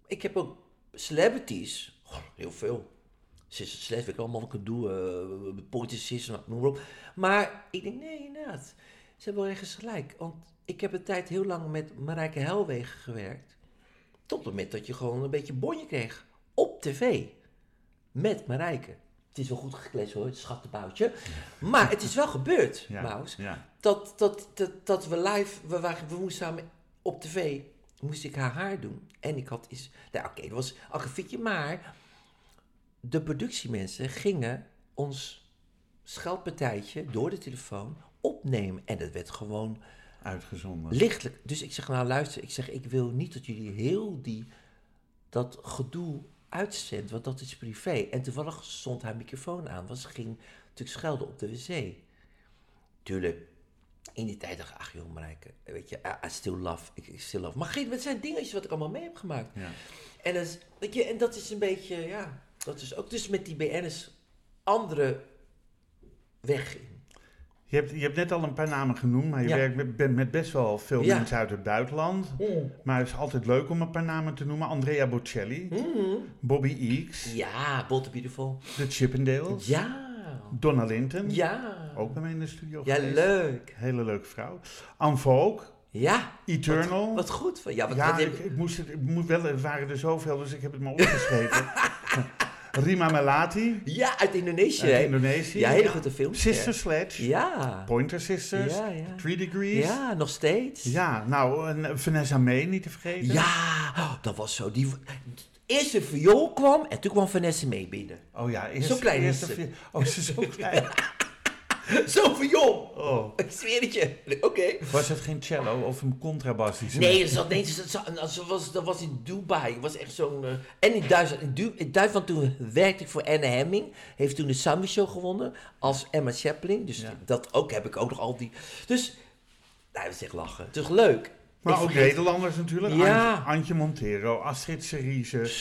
Ik heb ook celebrities. Oh, heel veel. Ze is slecht, weet ik allemaal wat ik doe. Uh, politicisten, noem maar op. Maar ik denk, nee, inderdaad. Ze hebben wel ergens gelijk. Want ik heb een tijd heel lang met Marijke Helwegen gewerkt. Tot het moment dat je gewoon een beetje bonje kreeg. Op tv. Met Marijke. Het is wel goed gekleed hoor, het schattenboutje. Maar het is wel gebeurd, ja. Maus. Ja. Dat, dat, dat, dat we live, we, waren, we moesten samen op tv, moest ik haar haar doen. En ik had iets, nou oké, dat was akkefietje, maar de productiemensen gingen ons scheldpartijtje door de telefoon opnemen. En dat werd gewoon Uitgezonden. lichtelijk. Dus ik zeg, nou luister, ik zeg, ik wil niet dat jullie heel die, dat gedoe uitzendt, want dat is privé. En toevallig stond haar microfoon aan, want ze ging natuurlijk schelden op de wc. Tuurlijk, in die tijd dacht ik, ach joh Marijke, weet je, I, I still love, ik, still love. Maar geen, het zijn dingetjes wat ik allemaal mee heb gemaakt. Ja. En dat, is, weet je, en dat is een beetje, ja, dat is ook dus met die BN'ers andere weg in. Je hebt, je hebt net al een paar namen genoemd, maar je Ja. werkt met, bent met best wel veel Ja. mensen uit het buitenland. Maar het is altijd leuk om een paar namen te noemen. Andrea Bocelli, Mhm. Bobby Eakes, Ja, Bold Beautiful. de Chippendales, Ja. Donna Linton, Ja. ook bij mij in de studio Ja, geweest. leuk. Hele leuke vrouw. Anne Vogue, Ja. Eternal. Wat goed. van- Ja, wat, ja, wat heb- ik, ik moest het, ik moet wel, er waren er zoveel, dus ik heb het maar opgeschreven. Rima Melati, ja, uit Indonesië. uit? Indonesië. Ja, hele goede films. Sister Sledge, Ja. Pointer Sisters, Ja, ja. Three Degrees. Ja, nog steeds. Ja, nou, en Vanessa May niet te vergeten. Ja, oh, dat was zo. Die, eerst de viool kwam en toen kwam Vanessa mee binnen. Oh ja, eerst, Zo klein is ze. Oh, ze is zo klein. Zo viool! Oh. Ik zweer het je. Oké. Was het geen cello of een contrabas? die ze Nee, zat, zat, ze was, dat was in Dubai. Het was echt zo'n... eh, en in Duitsland. In, Du- in Duitsland toen werkte ik voor Anne Hemming. Heeft toen de Summer Show gewonnen. Als Emma Chaplin. Dus Ja. dat ook heb ik ook nog al die... Dus... Nou, dat is echt lachen. Het is leuk. Maar Ik ook vergeet- Nederlanders natuurlijk. Ja. Antje, Antje Montero, Astrid Cerise,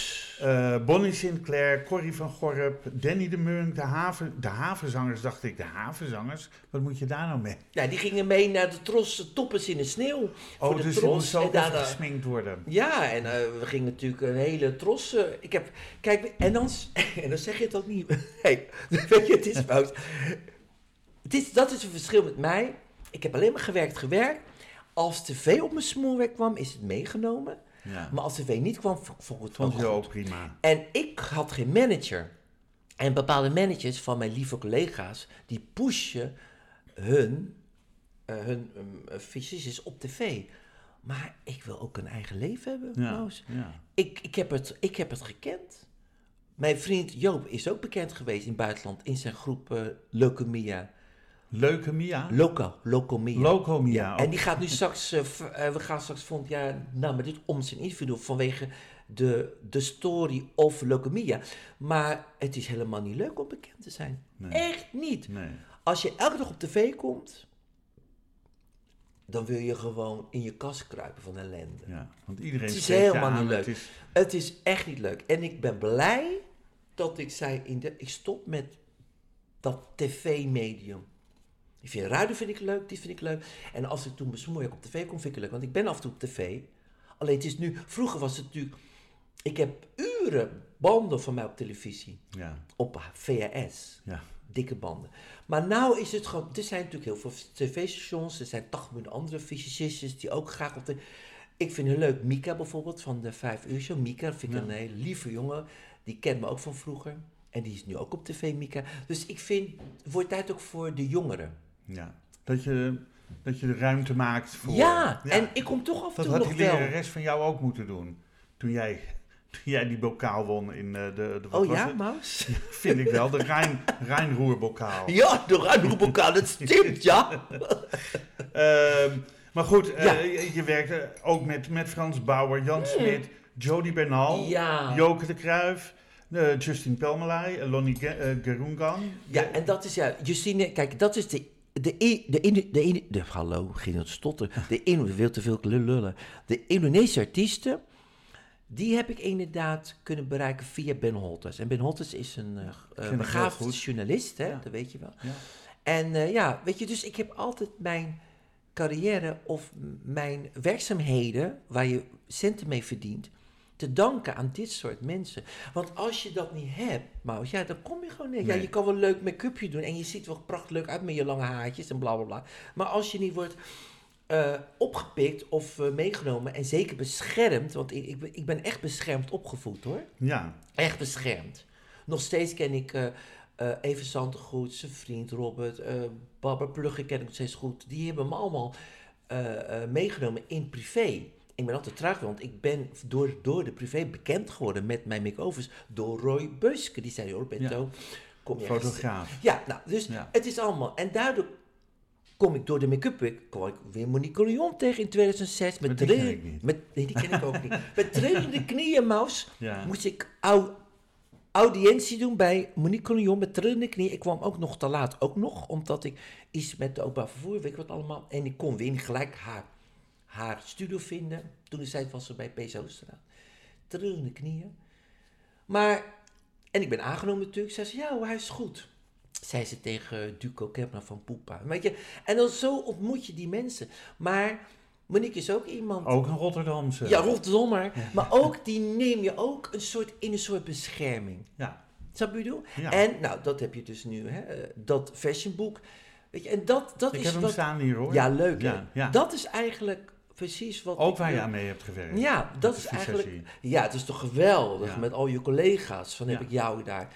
eh, Bonnie Sinclair, Corrie van Gorp, Danny de Munk, de, haven, de havenzangers. Dacht ik, de havenzangers? Wat moet je daar nou mee? Ja, die gingen mee naar de tros toppers in de sneeuw. voor Oh, de dus die moest ook daarna- gesminkt worden. Ja, en eh, we gingen natuurlijk een hele tros. eh, ik heb, kijk, en dan, en dan zeg je het ook niet. Hey, weet je, het is fout. Het is, dat is een verschil met mij. Ik heb alleen maar gewerkt, gewerkt. Als tv op mijn smoelwerk kwam, is het meegenomen. Ja. Maar als tv niet kwam, vond ik het Vond goed. prima. En ik had geen manager. En bepaalde managers van mijn lieve collega's, die pushen hun, eh hun um, fysicus op tv. Maar ik wil ook een eigen leven hebben, Ja. Ja. Ik, ik, heb het, ik heb het gekend. Mijn vriend Joop is ook bekend geweest in het buitenland in zijn groep eh Leukemia. Leukemia. Loco, Locomia. Locomia. Ja, en die gaat nu straks, eh, eh, we gaan straks volgend jaar nou, met dit om zijn interview doen vanwege de, de story of leukemia. Maar het is helemaal niet leuk om bekend te zijn. Nee. Echt niet. Nee. Als je elke dag op tv komt, dan wil je gewoon in je kast kruipen van ellende. Ja, want iedereen Het is helemaal aan, niet leuk. Het is, Het is echt niet leuk. En ik ben blij dat ik zei, in de, ik stop met dat tv-medium. Ik vind radio vind ik leuk, die vind ik leuk. En als ik toen besmoeig op tv kom, vind ik het leuk. Want ik ben af en toe op tv. Alleen het is nu, vroeger was het natuurlijk... Ik heb uren banden van mij op televisie. ja, Op VHS. ja. Dikke banden. Maar nou is het gewoon... Er zijn natuurlijk heel veel tv-stations. Er zijn 80 miljoen andere fysicisten die ook graag op de... Ik vind het leuk. Mika bijvoorbeeld van de 5 uur show. Mika vind ik Ja. een hele lieve jongen. Die kent me ook van vroeger. En die is nu ook op tv, Mika. Dus ik vind... Het wordt tijd ook voor de jongeren. Ja. Dat, je, dat je de ruimte maakt voor... Ja, en ik kom toch af en Dat toe had nog die wel... lerares van jou ook moeten doen. Toen jij, toen jij die bokaal won in eh, de, de... wat Oh ja? Maus? Vind ik wel, de Rijn, Rijnroerbokaal. Ja, de ruimroepelkaal, dat stimmt, ja. Ehm, maar goed, eh, je, je werkte ook met, met Frans Bauer, Jan Smit, Jody Bernal. Joke de Kruijf, eh, Justin Pelmelay, Lonnie Ge- Gerungan. Ja, en dat is ja, Justine, kijk, dat is de. De, de, de, Indo- de, hallo, ging het stotteren. De Indo- veel te veel lullen. De Indonesische artiesten, die heb ik inderdaad kunnen bereiken via Ben Holters. En Ben Holters is een eh, heel eh begaafd goed. journalist, hè, Ja. dat weet je wel. Ja. En eh, ja, weet je, dus ik heb altijd mijn carrière of mijn werkzaamheden, waar je centen mee verdient, te danken aan dit soort mensen. Want als je dat niet hebt, Maus, ja, dan kom je gewoon niet. Ja, je kan wel leuk make-upje doen en je ziet wel prachtig leuk uit met je lange haartjes en bla bla bla. Maar als je niet wordt eh, opgepikt of eh, meegenomen en zeker beschermd, want ik, ik, ben- ik ben echt beschermd opgevoed hoor. Ja, Echt beschermd. Nog steeds ken ik eh Even Zantegoed, zijn vriend Robert, Barbara Plugge ken ik nog steeds goed. Die hebben me allemaal meegenomen in privé. Ik ben altijd traag, want ik ben door, door de privé bekend geworden met mijn makeovers door Roy Buske. Die zei, joh, Bento, kom je ergens- fotograaf. Ja, nou, dus Ja. het is allemaal. En daardoor kom ik door de make-up week, kwam ik weer Monique Leon tegen in 2006. Met die niet. Met, nee, die ken ik ook niet. Met trillende knieën, Maus Ja. moest ik au- audiëntie doen bij Monique Leon met trillende knieën. Ik kwam ook nog te laat, ook nog, omdat ik iets met de openbaar vervoer, weet ik wat allemaal. En ik kon weer gelijk haar, haar studio vinden. Toen de tijd was ze bij P. Oosterstraat. Trillende knieën. Maar, en ik ben aangenomen natuurlijk. Zei ze, ja, hoor, hij is goed. zei ze tegen Duco Kemper van Poepa. Weet je? En dan zo ontmoet je die mensen. Maar Monique is ook iemand... Ook een Rotterdamse. Ja, Rotterdammer. Maar ook, die neem je ook een soort, in een soort bescherming. Ja. Snap je ik? Ja. En, nou, dat heb je dus nu, hè. eh, Dat fashionboek. Weet je, en dat, dat Ik is heb hem wat... staan hier hoor. Ja, leuk? Ja, ja. Dat is eigenlijk precies wat Ook waar je aan mee hebt gewerkt. Ja, dat is eigenlijk... Ja, het is toch geweldig Ja. met al je collega's. Van heb Ja. ik jou daar.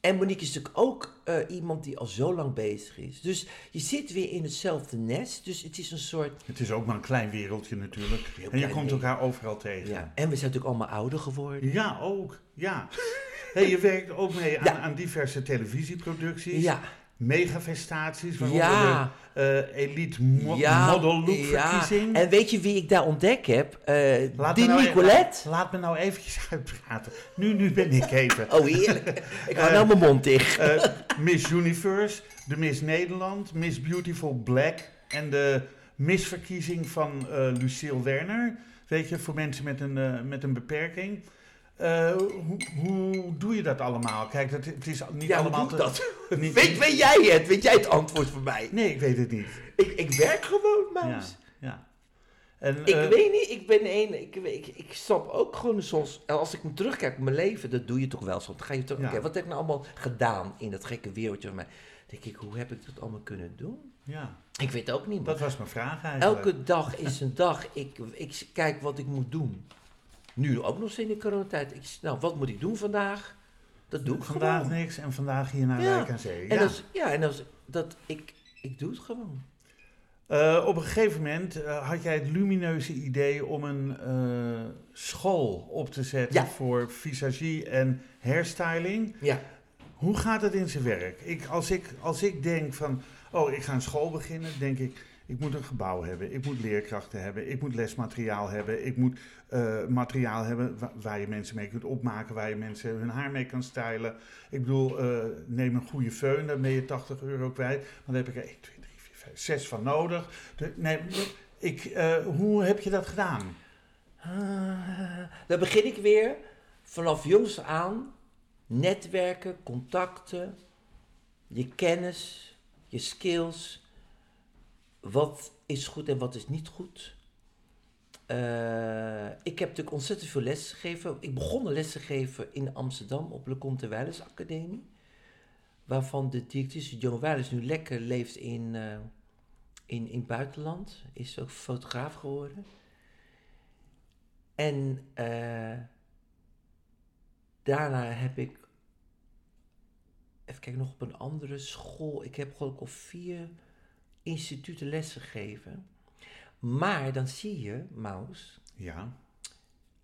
En Monique is natuurlijk ook eh, iemand die al zo lang bezig is. Dus je zit weer in hetzelfde nest. Dus het is een soort... Het is ook maar een klein wereldje natuurlijk. Heel En je komt elkaar overal tegen. Ja. En we zijn natuurlijk allemaal ouder geworden. Ja, ook. Ja. Hey, je werkt ook mee aan, aan diverse televisieproducties. Ja, Megafestaties, waaronder ja, de eh, Elite mo ja, Model Look ja. verkiezing. En weet je wie ik daar ontdek heb? Eh, Laat die nou Nicolette. Laat me nou eventjes uitpraten. Nu, nu ben ik even. Oh, heerlijk. Ik hou Eh, nou mijn mond dicht. Miss Universe, de Miss Nederland, Miss Beautiful Black en de misverkiezing van Lucille Werner. Weet je, voor mensen met een, met een beperking. Eh, hoe, hoe doe je dat allemaal? Kijk, dat, het is niet ja, hoe allemaal doe ik te- dat? niet- weet, weet jij het? Weet jij het antwoord voor mij? Nee, ik weet het niet. Ik, ik werk gewoon, Ja, Maus. ja. En, Ik eh, weet niet, ik ben een, ik, ik, ik snap ook gewoon soms, als ik me terugkijk op mijn leven, dat doe je toch wel soms. Dan ga je terug, Ja. wat heb ik nou allemaal gedaan in dat gekke wereldje van mij? Dan denk ik, hoe heb ik dat allemaal kunnen doen? ja, Ik weet ook niet, man. dat was mijn vraag eigenlijk. Elke dag is een dag. Ik, ik kijk wat ik moet doen. Nu ook nog in de coronatijd. Ik, nou, wat moet ik doen vandaag? Dat doe ik Vandaag gewoon. niks en vandaag hier naar Ja. Wijk aan Zee. En, Ja. als, ja, en als, dat, ik, ik doe het gewoon. Eh, op een gegeven moment eh, had jij het lumineuze idee om een eh, school op te zetten Ja. voor visagie en hairstyling. Ja, Hoe gaat het in zijn werk? Ik, als, ik, als ik denk van, oh, ik ga een school beginnen, denk ik, ik moet een gebouw hebben, ik moet leerkrachten hebben, ik moet lesmateriaal hebben, ik moet eh, materiaal hebben wa- waar je mensen mee kunt opmaken, waar je mensen hun haar mee kan stylen. Ik bedoel, eh, neem een goede föhn, daar ben je 80 euro kwijt, daar heb ik er 1, 2, 3, 4, 5, 6 van nodig. De, nee, ik, eh, hoe heb je dat gedaan? Ah, dan begin ik weer vanaf jongs aan. Netwerken, contacten, je kennis, je skills. Wat is goed en wat is niet goed. Eh, ik heb natuurlijk ontzettend veel les gegeven. Ik begon les te geven in Amsterdam op Le Comte Wijlers Academie. Waarvan de directrice Joan Wijlers nu lekker leeft in, eh, in, in het buitenland. Is ook fotograaf geworden. En eh, daarna heb ik, even kijken, nog op een andere school. Ik heb ik op vier instituten lessen gegeven. Maar dan zie je, Maus, Ja,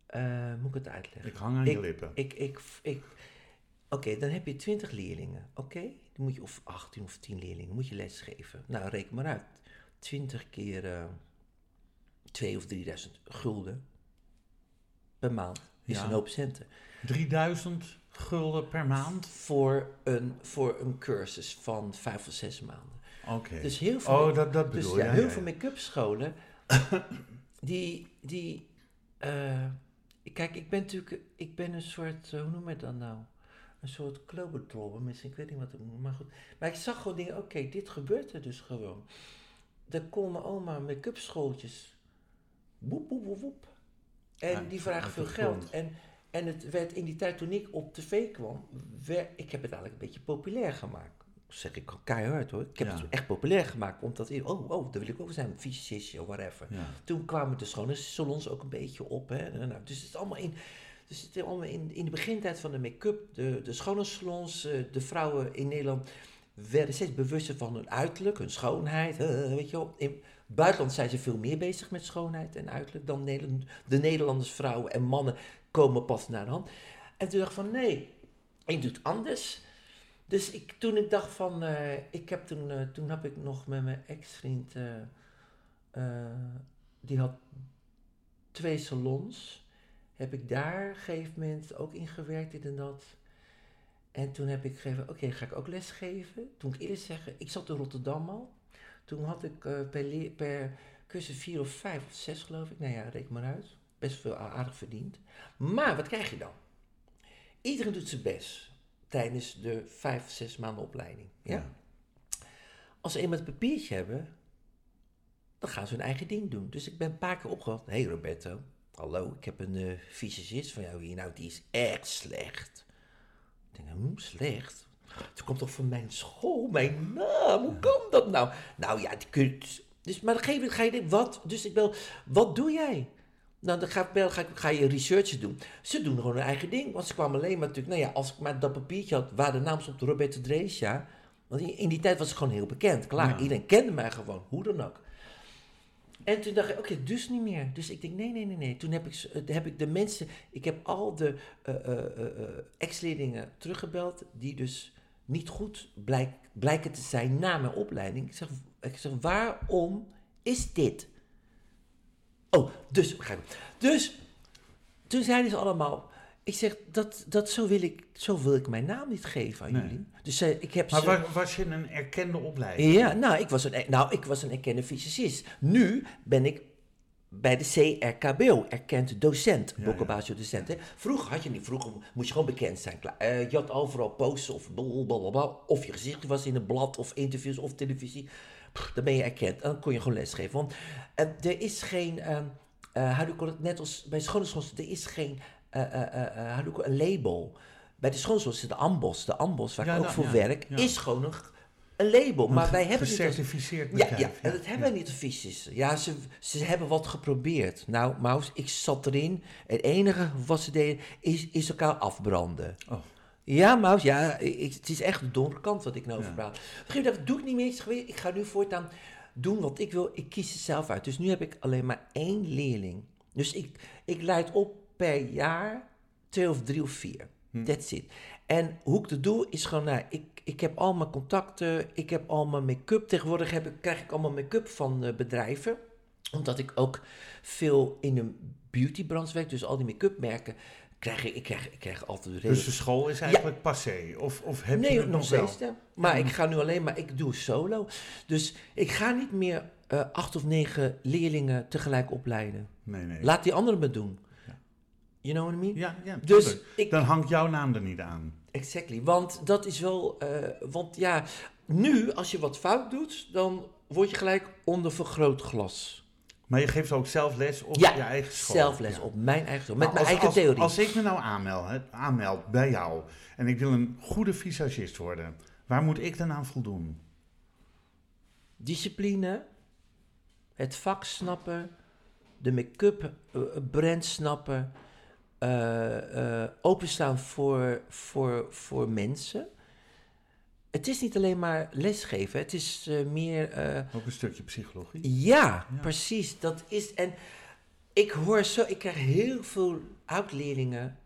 eh, moet ik het uitleggen? ik hang aan je lippen. Ik, ik, ik, Oké, dan heb je 20 leerlingen. Oké, dan moet je, of 18 of 10 leerlingen, moet je lesgeven. Nou, reken maar uit. 20 keer eh 2 of 3000 gulden per maand is Ja. een hoop centen. 3000 gulden per maand? Voor een, voor een cursus van 5 of 6 maanden. Dus heel veel, Oh, dat, dat dus ja, heel ja, veel make-up scholen, die, die eh, kijk, ik ben natuurlijk, ik ben een soort, eh, hoe noem je dat nou? Een soort globetrotter, misschien, ik weet niet wat het moet, maar goed. Maar ik zag gewoon dingen, oké, dit gebeurt er dus gewoon. Er komen oma make-up schooltjes, woep, woep, woep, woep. En Ja, die vragen veel geld. En, en het werd in die tijd toen ik op tv kwam, wer- ik heb het eigenlijk een beetje populair gemaakt. Zeg ik al keihard hoor. Ik heb Ja. het echt populair gemaakt, omdat, oh, oh, daar wil ik ook zijn, fysicistje, whatever. Ja. Toen kwamen de schone salons ook een beetje op. Hè? Nou, dus het is allemaal in, dus het is allemaal in, in de begintijd van de make-up, de, de schone salons, eh, de vrouwen in Nederland werden steeds bewuster van hun uiterlijk, hun schoonheid. weet je wel. In het buitenland zijn ze veel meer bezig met schoonheid en uiterlijk dan Nederland. De Nederlanders, vrouwen en mannen komen pas naar de hand. En toen dacht ik van nee, ik doe het anders. Dus ik, toen ik dacht van, eh, ik heb toen, eh, toen heb ik nog met mijn ex-vriend, eh, die had twee salons. Heb ik daar op een gegeven moment ook in gewerkt, en dat. En toen heb ik gegeven, oké, ga ik ook les geven. Toen ik eerlijk zeggen, ik zat in Rotterdam al. Toen had ik per, per cursus vier of vijf of zes, geloof ik. Nou ja, reken maar uit. Best veel aardig verdiend. Maar wat krijg je dan? Iedereen doet zijn best. Tijdens de vijf, zes maanden opleiding. Ja? Ja. Als ze eenmaal het papiertje hebben, dan gaan ze hun eigen ding doen. Dus ik ben een paar keer opgehaald. Hé hey Roberto, hallo, ik heb een eh fysicist van jou hier. Nou, die is echt slecht. Ik denk, hm, slecht? Het komt toch van mijn school, mijn naam. Hoe kan dat nou? Nou ja, die kun je... Dus, maar gegeven moment ga je denken, wat? Dus ik bel, wat doe jij? Nou, dan ga, bel, ga, ik, ga je research doen. Ze doen gewoon hun eigen ding. Want ze kwamen alleen maar natuurlijk... Nou ja, als ik maar dat papiertje had waar de naam stond, Roberto Dreesja... Want in, die tijd was ik gewoon heel bekend. Klaar, Ja. iedereen kende mij gewoon, hoe dan ook. En toen dacht ik, oké, dus niet meer. Dus ik denk, nee, nee, nee, nee. Toen heb ik, eh, heb ik de mensen, ik heb al de eh, ex-leerlingen teruggebeld, die dus niet goed blijk, blijken te zijn na mijn opleiding. Ik zeg, ik zeg, waarom is dit? Oh, dus, begrijp ik. Dus, toen zeiden ze allemaal, ik zeg, dat, dat zo, wil ik, zo wil ik mijn naam niet geven aan Nee. jullie. Dus eh, ik heb Maar ze... wa- was je een erkende opleiding? Ja, nou ik, was een, nou, ik was een erkende fysicist. Nu ben ik bij de CRKBO, erkend docent, Ja, docent. Hè. Vroeger had je niet, vroeger moest je gewoon bekend zijn. Klaar. Eh, je had overal posts of blablabla, of je gezicht was in een blad of interviews of televisie. Dan ben je erkend. En dan kon je gewoon lesgeven. Want eh, er is geen, ik het, net als bij schoonontschools, er is geen, een label. Bij de schoonontschools is de AMBOS, de AMBOS waar ik ook voor werk, is gewoon een, een label. Maar wij hebben niet als Gecertificeerd ja, ja, en dat hebben wij niet de fiches. Ja, ze, ze hebben wat geprobeerd. Nou, Maus, ik zat erin. Het enige wat ze deden is, is elkaar afbranden. Oh. Ja, Maus, ja, ik, het is echt de donkere kant wat ik nou over Ja. praat. Op een gegeven moment dacht ik, doe ik niet meer. Ik ga nu voortaan doen wat ik wil. Ik kies het zelf uit. Dus nu heb ik alleen maar één leerling. Dus ik, ik leid op per jaar twee of drie of vier. Hm. That's it. En hoe ik dat doe, is gewoon, nou, ik, ik heb al mijn contacten, ik heb al mijn make-up. Tegenwoordig heb ik, krijg ik allemaal make-up van eh, bedrijven. Omdat ik ook veel in een beautybranche werk, dus al die make-up merken, krijg ik, ik krijg, ik krijg altijd redelijk Dus de school is eigenlijk passé? Of, of heb je nee, het nog wel? steeds. hè. Maar ik ga nu alleen maar, ik doe solo. Dus ik ga niet meer eh, acht of negen leerlingen tegelijk opleiden. Nee, nee. Laat die anderen me doen. Ja. You know what I mean? ja, ja, Dus ik, Dan hangt jouw naam er niet aan. exactly. Want dat is wel, eh, want ja, nu als je wat fout doet, dan word je gelijk onder vergrootglas. Maar je geeft ook zelf les op Ja, je eigen school. Zelfles Ja. op mijn eigen school, met mijn eigen als, theorie. Als ik me nou aanmeld, hè, aanmeld bij jou en ik wil een goede visagist worden, waar moet ik dan aan voldoen? Discipline, het vak snappen, de make-up eh, brand snappen, eh, eh, openstaan voor, voor, voor mensen. Het is niet alleen maar lesgeven, het is eh, meer. eh, Ook een stukje psychologie. ja, Ja. precies. Dat is. En ik hoor zo, ik krijg heel veel oud-leerlingen.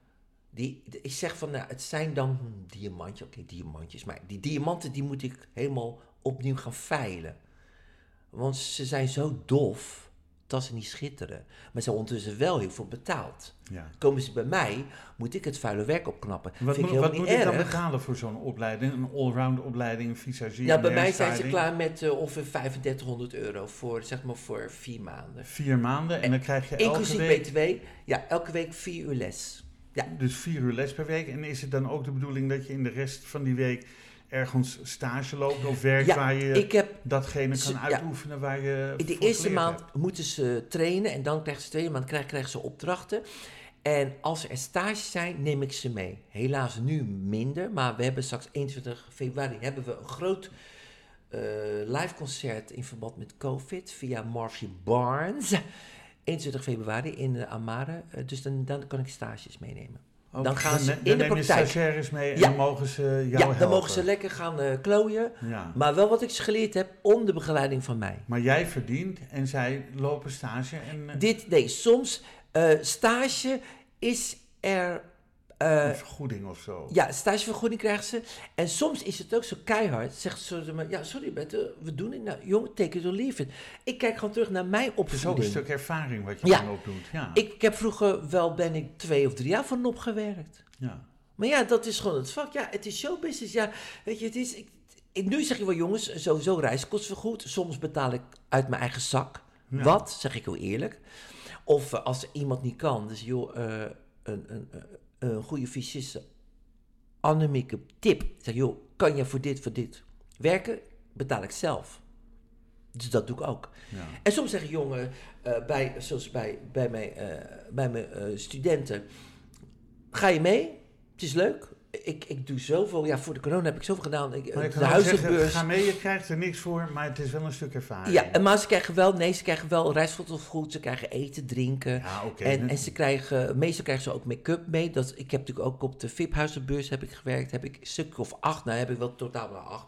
Die, ik zeg van, nou, het zijn dan diamantjes, oké, diamantjes, maar die diamanten die moet ik helemaal opnieuw gaan veilen. Want ze zijn zo dof dat ze niet schitteren. Maar ze ondertussen wel heel veel betaald. Ja. Komen ze bij mij, moet ik het vuile werk opknappen. Wat, Vind ik wat helemaal moet niet ik dan betalen voor zo'n opleiding? Een allround opleiding, visagie? Ja, en bij mij zijn ze klaar met eh, ongeveer 3500 euro voor, zeg maar, voor vier maanden. Vier maanden en dan krijg je elke Inclusief week, BTW. Ja, elke week vier uur les. Ja. dus vier uur les per week. En is het dan ook de bedoeling dat je in de rest van die week ergens stage loopt of werkt Ja, waar je Ik heb, datgene Ze- kan ja. uitoefenen waar je in de eerste maand hebt? moeten ze trainen en dan krijgen ze tweede maand krijgen, krijgen ze opdrachten. En als er stages zijn, neem ik ze mee. Helaas nu minder, maar we hebben straks 21 februari hebben we een groot eh live concert in verband met COVID via Marcy Barnes. 21 februari in de Amare. Eh, dus dan, dan kan ik stages meenemen. Dan gaan ze in dan de neem je praktijk. stagiaires mee en Ja. dan mogen ze jou ja, helpen. dan mogen ze lekker gaan eh klooien. Ja. Maar wel wat ik ze geleerd heb onder begeleiding van mij. Maar jij verdient en zij lopen stage en eh, Dit, nee, soms eh, stage is er. Eh, een vergoeding of zo. ja, stagevergoeding krijgen ze. En soms is het ook zo keihard. Zegt ze maar, ja, sorry Bette, we doen het nou. Jongen, take it or leave it. Ik kijk gewoon terug naar mijn Het is ook een opvoeding. stuk ervaring wat je Ja. dan opdoet. Ja. Ik, ik heb vroeger wel, ben ik twee of drie jaar van op gewerkt. ja. Maar ja, dat is gewoon het vak. Ja, het is showbusiness. Ja, weet je, het is... Ik, ik- nu zeg je wel, jongens, sowieso reiskostenvergoed. Soms betaal ik uit mijn eigen zak. Ja. Wat, zeg ik heel eerlijk. Of eh, als iemand niet kan, dus joh, eh, een, een, een, een goede fysicist Annemieke, tip. Ik zeg, joh, kan je voor dit, voor dit werken? Betaal ik zelf. Dus dat doe ik ook. Ja. En soms zeggen jongen, eh, bij, zoals bij, bij mijn, eh, bij mijn eh, studenten, ga je mee? Het is leuk. Ik, ik doe zoveel, ja, voor de corona heb ik zoveel gedaan. Ik, Maar de huizenbeurs. ga mee, je krijgt er niks voor, maar het is wel een stuk ervaring. Ja, en maar ze krijgen wel, nee, ze krijgen wel reisfotogoed, ze krijgen eten, drinken. Ja. En, en ze krijgen, meestal krijgen ze ook make-up mee. Dat, ik heb natuurlijk ook op de VIP-huizenbeurs heb ik gewerkt. Heb ik een stuk of acht, nou heb ik wel totaal wel acht,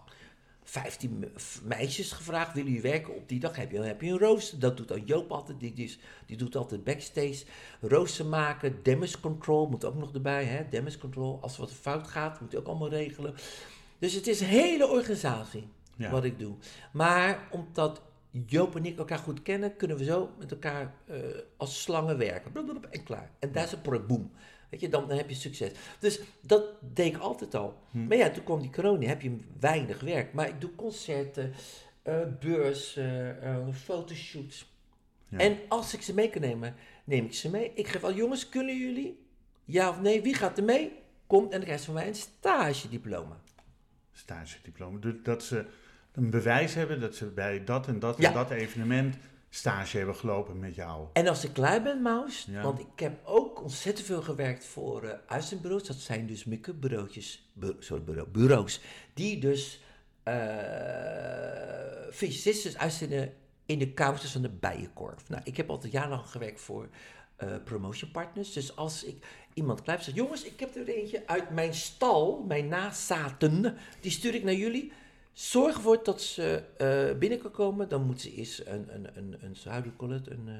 vijftien me- f- meisjes gevraagd. Willen jullie werken op die dag? Heb je, heb je een rooster? Dat doet dan Joop altijd. Die, die, is- die doet altijd backstage. Rooster maken, damage control moet ook nog erbij. Hè? Damage control, als er wat fout gaat, moet je ook allemaal regelen. Dus het is een hele organisatie Ja. wat ik doe. Maar omdat Joop en ik elkaar goed kennen, kunnen we zo met elkaar eh, als slangen werken. Blablabla, En klaar. En daar is een product, boom. Weet je, dan, dan heb je succes. Dus dat deed ik altijd al. Hm. Maar ja, toen kwam die corona, heb je weinig werk. Maar ik doe concerten, eh beurs, eh, fotoshoots. Ja. En als ik ze mee kan nemen, neem ik ze mee. Ik geef al, jongens, kunnen jullie? Ja of nee? Wie gaat er mee? Komt en dan krijgt ze van mij een stagediploma. Stagediploma. Dus dat ze een bewijs hebben dat ze bij dat en dat Ja. en dat evenement stage hebben gelopen met jou. En als ik klaar ben, Maus, Ja. want ik heb ook ontzettend veel gewerkt voor eh uitzendbureaus. Dat zijn dus make-up bureautjes, bu- sorry, bureau, bureaus, die dus fysicisten uitzenden in de kamers van de Bijenkorf. Nou, ik heb altijd jarenlang gewerkt voor eh promotion partners. Dus als ik iemand klaar heb, zeg jongens, ik heb er eentje uit mijn stal, mijn nazaten, die stuur ik naar jullie. Zorg ervoor dat ze eh, binnen kan komen. Dan moet ze eerst een, een, een, een, hoe you call it? Een, eh,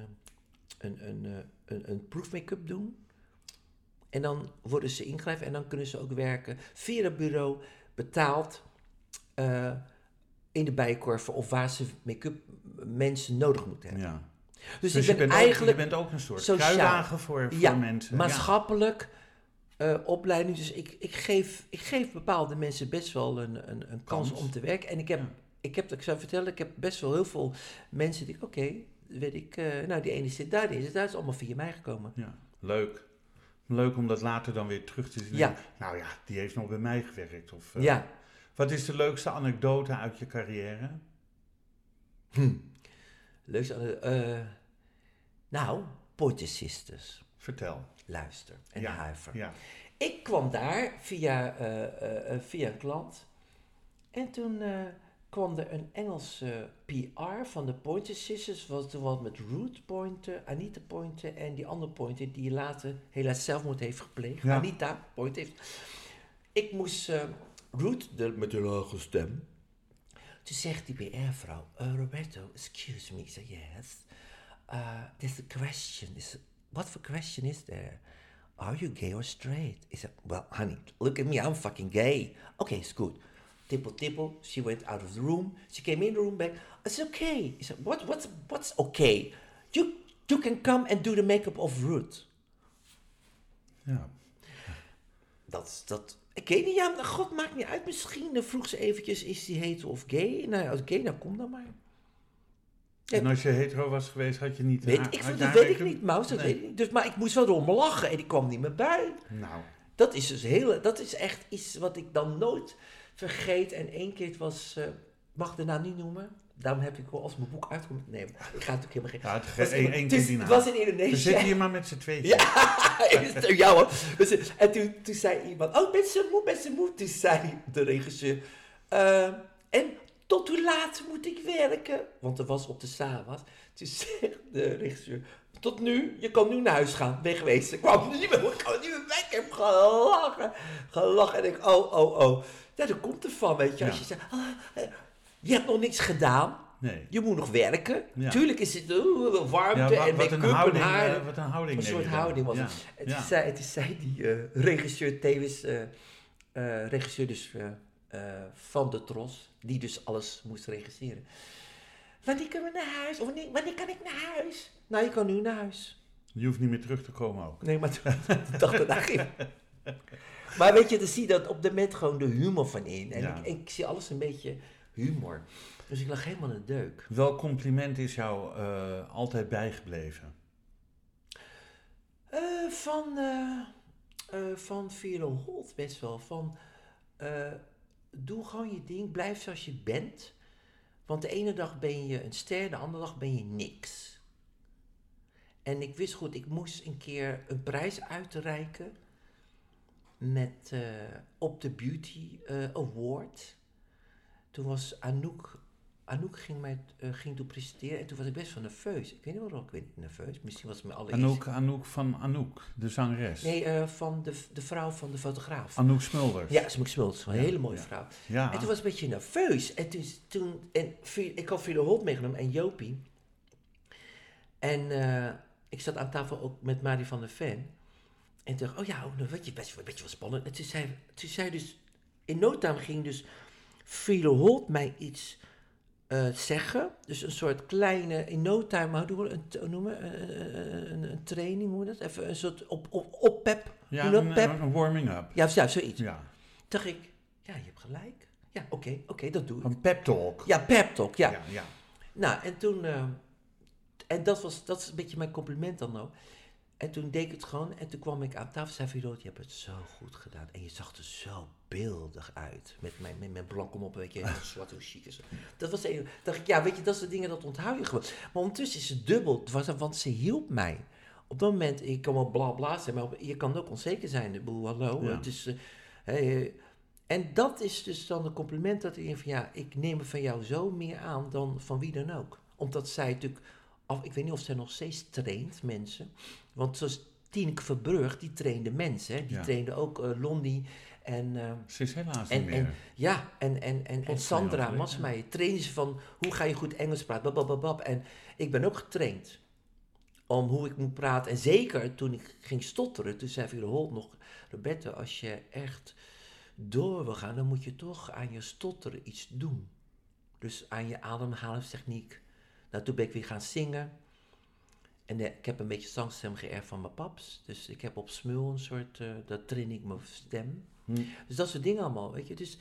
een, een, eh, een, een proof make-up doen. En dan worden ze ingeschreven en dan kunnen ze ook werken via het bureau, betaald, in de bijkorven of waar ze make-up mensen nodig moeten hebben. Ja. Dus, Dus ik je, ben bent eigenlijk ook, je bent ook een soort sociaal. voor, voor Ja, mensen. maatschappelijk eh, opleiding. Dus ik, ik, geef, ik geef bepaalde mensen best wel een, een, een kans, Kans. om te werken. En ik heb, Ja. ik heb, ik zou vertellen, ik heb best wel heel veel mensen die, oké, weet ik, eh, nou die ene zit daar, die ene zit daar, is allemaal via mij gekomen. Ja, leuk. Leuk om dat later dan weer terug te zien. Ja. Nou ja, die heeft nog bij mij gewerkt. Of, eh, Ja, Wat is de leukste anekdote uit je carrière? leuk. eh nou, Pointer Sisters, Vertel. Luister en Ja, huiver. Ja. Ik kwam daar via, eh, eh, eh, via een klant. En toen kwam er een Engelse PR van de Pointer Sisters. Was er wat met Ruth Pointer, Anita Pointer en die andere Pointer die later helaas zelfmoord heeft gepleegd. Ja. Anita Pointer heeft. Ik moest Ruth, de, met een lage stem. Toen zegt die PR-vrouw, "Uh, Roberto, excuse me. Ik zei, yes. Uh, there's a question. Is, what for question is there? Are you gay or straight? He said, Well, honey, look at me, I'm fucking gay. Okay, it's good. Tipple, tipple. She went out of the room. She came in the room back. It's okay. He said, What, what's, what's okay? You, you can come and do the makeup of Ruth. ja. Dat, dat, ik weet niet, ja, god, maakt niet uit. Misschien dan vroeg ze eventjes, is die hetero of gay? Nou, als gay, nou kom dan maar. Ja. En als je hetero was geweest, had je niet... Weet, haar- ik, had dat weet ik niet, Maus, dat Nee. weet ik niet. Dus, maar ik moest wel erom lachen en ik kwam niet meer bij. Nou, Dat is dus heel, dat is echt iets wat ik dan nooit vergeet. En één keer, het was, eh, mag ik de naam niet noemen? Daarom heb ik wel als mijn boek uitkomt. Nee, ik ga het ook helemaal geen. ja, het, Het was één in- één het was in We Indonesië. zitten hier maar met z'n tweeën. Ja, jou hoor. Dus, en toen, toen zei iemand, oh, ben ze moe, ben ze moe. Toen zei de regisseur, eh, en tot hoe laat moet ik werken? Want er was op de Savas. Toen zegt de regisseur, tot nu, je kan nu naar huis gaan, wegwezen. Ik kwam niet meer, ik kwam niet meer weg. Ik heb gelachen, gelachen. En ik, oh, oh, oh. Ja, dat komt ervan, weet je. Als je zegt, ah, eh, je hebt nog niks gedaan. Nee. Je moet nog werken. Ja. Tuurlijk is het uh, warmte Ja, en wat, make-up een en haar. eh, wat een houding Een neem soort houding was ja. het. Toen zei die eh, regisseur tevens, eh, eh, regisseur dus eh, eh, van de Tros, die dus alles moest regisseren. Wanneer kunnen we naar huis? Of wanneer, wanneer kan ik naar huis? Nou, je kan nu naar huis. Je hoeft niet meer terug te komen ook. Nee, maar toen de dag daarna ging. Maar weet je, dan zie je dat op de met gewoon de humor van in. En Ja. ik, ik zie alles een beetje humor. Dus ik lag helemaal in de deuk. Welk compliment is jou eh, altijd bijgebleven? Eh, van, eh van Vero Holt best wel. Van, doe gewoon je ding, blijf zoals je bent. Want de ene dag ben je een ster, de andere dag ben je niks. En ik wist goed, ik moest een keer een prijs uitreiken met, eh, op de Beauty eh, Award. Toen was Anouk, Anouk ging, mij, eh, ging toen presenteren en toen was ik best wel nerveus. Ik weet niet waarom, ik weet niet nerveus. Misschien was het mijn allereerste... Anouk, Anouk van Anouk, de zangeres. Nee, eh, van de, de vrouw van de fotograaf. Anouk Smulders. Ja, Smoek Smults, een Ja, hele mooie ja. vrouw. Ja. En toen was ik een beetje nerveus. En toen, toen en ik had Philo Holt meegenomen en Jopie. En eh, ik zat aan tafel ook met Marie van der Ven. En toen dacht ik, oh ja, oh, nou, weet je, best, wel- best wel spannend. En toen zei, toen zei dus, in no time ging dus Philo Holt mij iets eh, zeggen. Dus een soort kleine, in no time, hoe doen we het hoe noemen? we? Een, een, een, een training, hoe dat? Even een soort op, op, op pep. ja, een, pep? een warming-up. Ja, ja, zoiets. Ja. dacht ik, ja, je hebt gelijk. Ja, oké, oké, dat doe ik. Een pep talk. Ja, pep talk, ja. ja. ja. Nou, en toen, eh, en dat was, dat is een beetje mijn compliment dan ook. En toen deed ik het gewoon en toen kwam ik aan tafel en zei Viro, je hebt het zo goed gedaan. En je zag er zo beeldig uit. Met mijn, met mijn blanke mop, weet je, zwart, hoe chic is. Dat was een, dacht ik, ja, weet je, dat soort dingen, dat onthoud je gewoon. Maar ondertussen is het dubbel, want ze hielp mij. Op dat moment, ik kan wel bla bla zijn, maar op- je kan ook onzeker zijn. Ik bedoel, hallo, Ja. het is... eh, hè, eh, en dat is dus dan een compliment dat ik van ja, ik neem het van jou zo meer aan dan van wie dan ook. Omdat zij natuurlijk, af, ik weet niet of zij nog steeds traint mensen. Want zoals Tineke Verbrugge, die trainde mensen. Hè? Die Ja. trainde ook eh Lonnie en... eh, Ze is helaas en, niet meer. en, ja, en, en, en, en Sandra Masmeijer trainen ze van hoe ga je goed Engels praten. Babababab. En ik ben ook getraind om hoe ik moet praten. En zeker toen ik ging stotteren, toen zei Holt nog... Roberto, als je echt door wil gaan, dan moet je toch aan je stotteren iets doen. Dus aan je ademhalingstechniek. Nou, toen ben ik weer gaan zingen. En eh, ik heb een beetje zangstem geërfd van mijn paps. Dus ik heb op smul een soort, eh dat train ik mijn stem. Hm. Dus dat soort dingen allemaal, weet je. Dus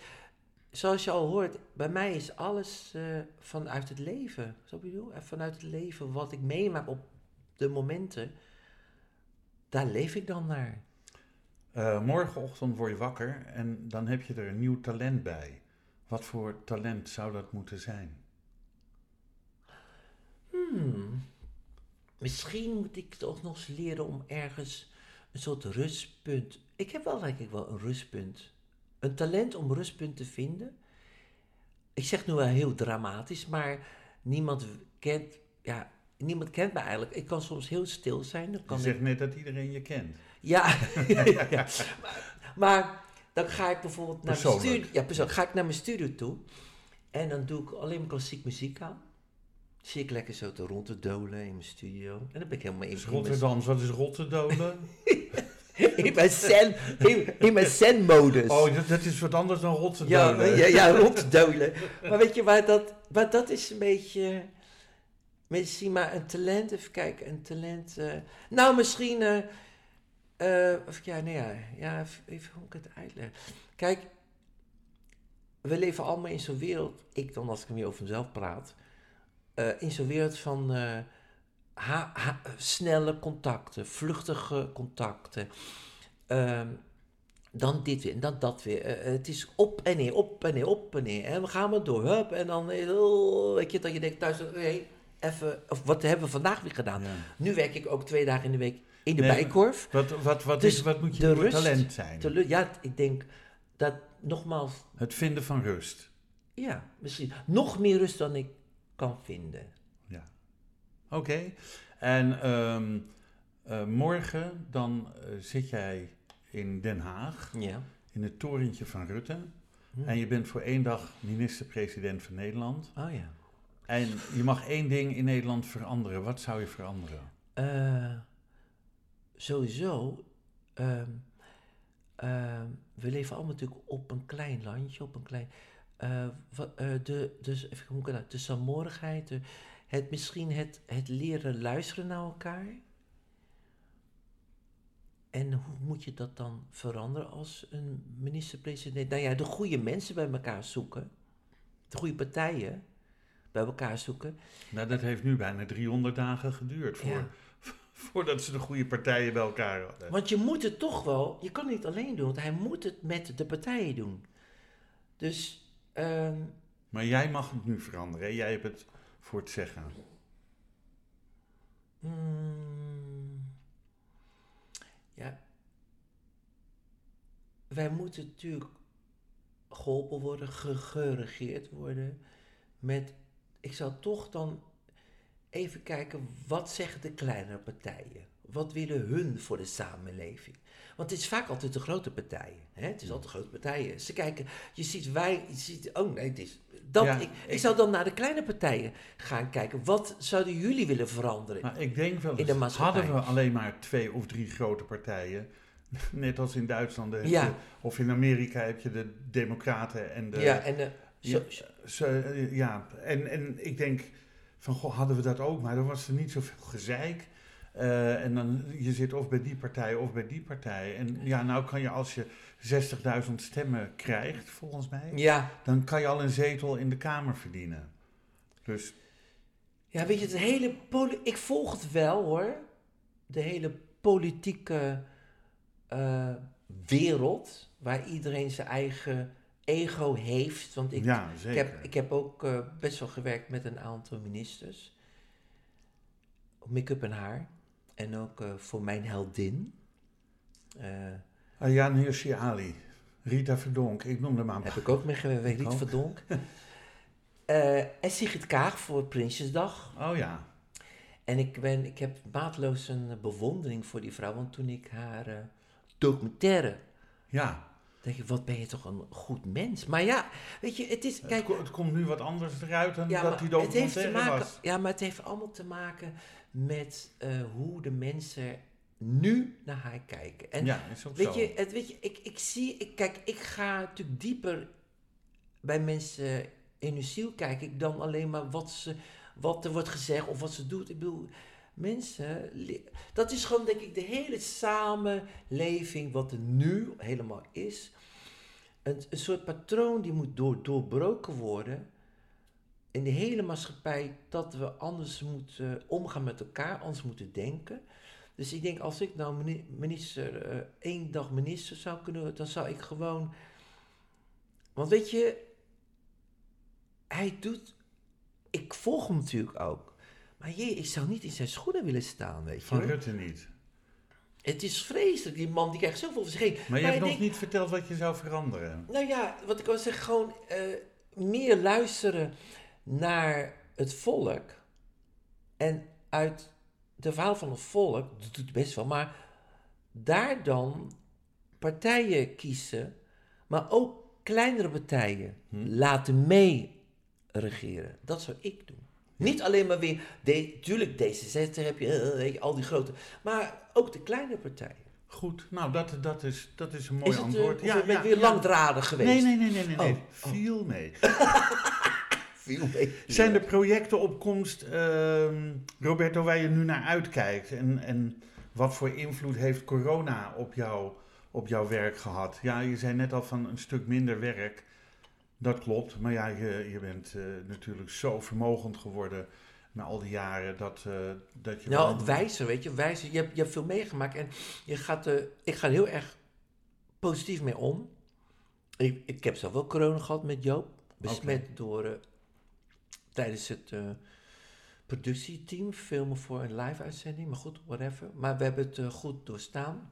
zoals je al hoort, bij mij is alles eh, vanuit het leven. Zo bedoel En vanuit het leven wat ik meemaak op de momenten, daar leef ik dan naar. Eh, morgenochtend word je wakker en dan heb je er een nieuw talent bij. Wat voor talent zou dat moeten zijn? Hmm. Misschien moet ik toch nog eens leren om ergens een soort rustpunt. Ik heb wel, denk ik, wel een rustpunt. Een talent om rustpunt te vinden. Ik zeg nu wel heel dramatisch, maar niemand kent, ja, niemand kent me eigenlijk. Ik kan soms heel stil zijn. Dan Je kan ik zegt net dat iedereen je kent. Ja, ja. Maar, maar dan ga ik bijvoorbeeld naar mijn studio. Ja, persoonlijk. Ga ik naar mijn studio toe. En dan doe ik alleen maar klassiek muziek aan. Zie ik lekker zo te rond te dolen in mijn studio. En dan ben ik helemaal in, mijn, Rotterdams, wat is Rotterdolen? in mijn zen, in, in mijn zen-modus. oh, dat, dat is wat anders dan ja, Rotterdolen. ja, ja, dolen. Maar weet je waar dat, waar dat is een beetje... Misschien maar een talent, even kijken, een talent... eh, nou, misschien... eh, of ja, nee, ja, ja, even- hoe ik het uitleg. Kijk, we leven allemaal in zo'n wereld, ik dan als ik meer over mezelf praat, in zo'n wereld van ha- ha- snelle contacten, vluchtige contacten. Ehm, dan dit weer en dan dat weer. Eh, het is op en neer, op en neer, op en neer. En we gaan maar door. Hup, en dan, eh, oh, weet je, dat je denkt thuis, hey, even, of wat hebben we vandaag weer gedaan? Ja. Nu werk ik ook twee dagen in de week in de Nee, bijkorf. Wat, wat, wat, Dus is, wat moet je de rust, talent zijn? Ja, ik denk dat nogmaals, Het vinden van rust. ja, misschien nog meer rust dan ik kan vinden. Ja. Oké. En ehm, eh, morgen dan eh, zit jij in Den Haag, Ja. in het torentje van Rutte. Hm. En je bent voor één dag minister-president van Nederland. Oh ja. En je mag één ding in Nederland veranderen. Wat zou je veranderen? Eh, sowieso, ehm, ehm, we leven allemaal natuurlijk op een klein landje, op een klein... eh, eh, de, dus, even, hoe kan dat? De saamhorigheid, de, het, misschien het, het leren luisteren naar elkaar. En hoe moet je dat dan veranderen als een minister-president? Nou ja, de goede mensen bij elkaar zoeken. De goede partijen bij elkaar zoeken. Nou, dat heeft nu bijna 300 dagen geduurd voor, Ja. voordat ze de goede partijen bij elkaar hadden. Want je moet het toch wel, je kan het niet alleen doen, want hij moet het met de partijen doen. Dus, ehm, Maar jij mag het nu veranderen. hè? Jij hebt het voor het zeggen. hmm, ja. Wij moeten natuurlijk geholpen worden, ge- geregeerd worden met, ik zal toch dan even kijken, wat zeggen de kleinere partijen? Wat willen hun voor de samenleving? Want het is vaak altijd de grote partijen. Hè? Het is altijd de grote partijen. Ze kijken, je ziet wij, je ziet, oh nee, het is... Dat, Ja, ik, ik, ik- zou dan naar de kleine partijen gaan kijken. Wat zouden jullie willen veranderen? Maar ik denk wel In de eens, maatschappij. hadden we alleen maar twee of drie grote partijen, net als in Duitsland heb Ja. je- of in Amerika heb je de Democraten en de... ja, en zo, Ja. Ze, ja, en, en ik denk van, goh, hadden we dat ook, maar dan was er niet zoveel gezeik. Eh, en dan, je zit of bij die partij of bij die partij. En ja, nou kan je als je 60.000 stemmen krijgt, volgens mij, ja, dan kan je al een zetel in de Kamer verdienen. Dus Ja, weet je, het hele ik volg het wel hoor. De hele politieke eh, wereld, waar iedereen zijn eigen ego heeft. Want ik, ja, ik, heb, ik heb ook eh, best wel gewerkt met een aantal ministers. Make-up en haar. En ook eh, voor mijn heldin. Ayaan Hirsi Ali, Rita Verdonk, ik noemde maar een heb ik ook mee gewerkt, Riet ook. Verdonk. En Sigrid Kaag voor Prinsjesdag. Oh ja, En ik, ben, ik heb maatloos een bewondering voor die vrouw. Want toen ik haar documentaire. ja. denk ik, wat ben je toch een goed mens. Maar ja, weet je, het is. Het, Kijk, het komt nu wat anders eruit dan ja, dat die het heeft te documentaire maken, was. ja, maar het heeft allemaal te maken met eh, hoe de mensen nu naar haar kijken. En ja, is ook weet, zo. je, het, weet je, ik, ik zie, ik, kijk, ik ga natuurlijk dieper bij mensen in hun ziel kijken dan alleen maar wat, ze, wat er wordt gezegd of wat ze doet. Ik bedoel, mensen, dat is gewoon denk ik de hele samenleving wat er nu helemaal is. Een, een soort patroon die moet door, doorbroken worden in de hele maatschappij dat we anders moeten omgaan met elkaar, anders moeten denken. Dus ik denk, als ik nou mini- minister, eh, één dag minister zou kunnen dan zou ik gewoon. Want weet je, hij doet. Ik volg hem natuurlijk ook. Maar jee, ik zou niet in zijn schoenen willen staan, weet je. Van. Rutte niet. Het is vreselijk, die man die krijgt zoveel zich heen. Maar je hebt nog denk, niet verteld wat je zou veranderen. Nou ja, wat ik wil zeggen, gewoon eh, meer luisteren naar het volk. En uit de verhaal van het volk, dat doet best wel, maar daar dan partijen kiezen, maar ook kleinere partijen Hm. laten mee regeren. Dat zou ik doen. Niet alleen maar weer, de, tuurlijk D66 heb je, eh, weet je, al die grote, maar ook de kleine partijen. Goed, nou dat, dat, is, dat is een mooi Is het, eh, antwoord. of ben ik weer langdradig geweest? Nee, nee, nee, nee, nee. nee. Oh, oh. Viel mee. Viel mee. Zijn er projecten op komst, ehm, Roberto, waar je nu naar uitkijkt? En, en wat voor invloed heeft corona op, jou, op jouw werk gehad? Ja, je zei net al van een stuk minder werk. Dat klopt, maar ja, je, je bent eh, natuurlijk zo vermogend geworden na al die jaren dat, eh, dat je... Nou, wijzer, weet je, wijzer. Je hebt, je hebt veel meegemaakt en je gaat, eh, ik ga er heel erg positief mee om. Ik, ik heb zelf wel corona gehad met Joop. Besmet door, eh, tijdens het productieteam, filmen voor een live uitzending. Maar goed, whatever. Maar we hebben het goed doorstaan.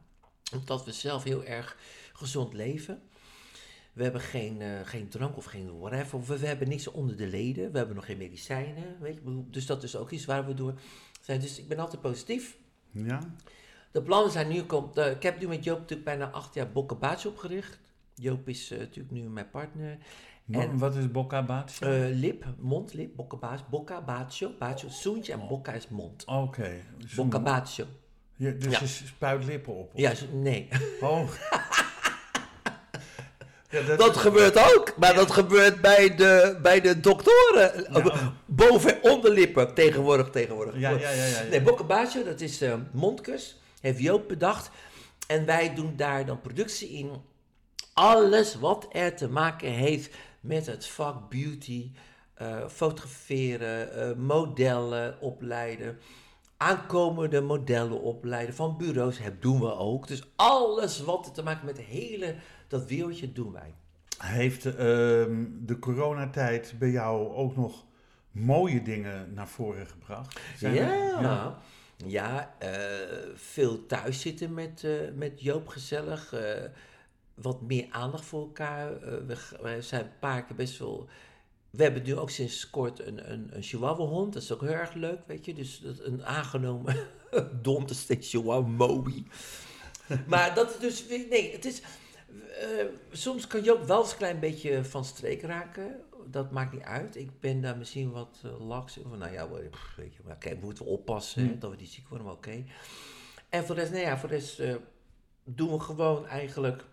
Omdat we zelf heel erg gezond leven. We hebben geen, eh, geen drank of geen whatever. We, we hebben niks onder de leden. We hebben nog geen medicijnen. Weet je? Dus dat is ook iets waar we door zijn. Dus ik ben altijd positief. Ja? De plannen zijn nu, komt, ik heb nu met Joop natuurlijk bijna acht jaar Bokkenbaatje opgericht. Joop is eh, natuurlijk nu mijn partner. En- wat is Bocca Bacio? Eh, lip, mond, lip, bokka, bacio, bacio, zoentje en bokka is mond. Oké. Bokka, bacio. Ja, dus Ja. je spuit lippen op? of- Ja, nee. Oh. Ja, Dat gebeurt ook, maar dat gebeurt bij de, bij de doktoren. Ja. Boven- en onderlippen tegenwoordig, tegenwoordig. Ja, ja, ja. Nee, bokkenbaasje, dat is eh, mondkus. Heeft Joop bedacht. En wij doen daar dan productie in. Alles wat er te maken heeft met het vak beauty, eh, fotograferen, eh, modellen opleiden, aankomende modellen opleiden van bureaus, dat doen we ook. Dus alles wat er te maken met hele, dat wereldje doen wij. Heeft ehm, de coronatijd bij jou ook nog mooie dingen naar voren gebracht? Zijn er- ja, ja. eh, veel thuis zitten met, eh, met Joop gezellig. eh, wat meer aandacht voor elkaar. We, zijn een paar keer best wel... We hebben nu ook sinds kort een, een, een chihuahua-hond. Dat is ook heel erg leuk, weet je. Dus dat, een aangenomen is steeds chihuahua Moby. maar dat is dus... Nee, het is... eh, soms kan Joop wel eens een klein beetje van streek raken. Dat maakt niet uit. Ik ben daar misschien wat uh, laks in. Van, nou ja, pff, weet je, maar oké, we moeten oppassen hè, Hmm. dat we niet ziek worden, maar oké. En voor de rest, nou ja, voor de rest eh, doen we gewoon eigenlijk...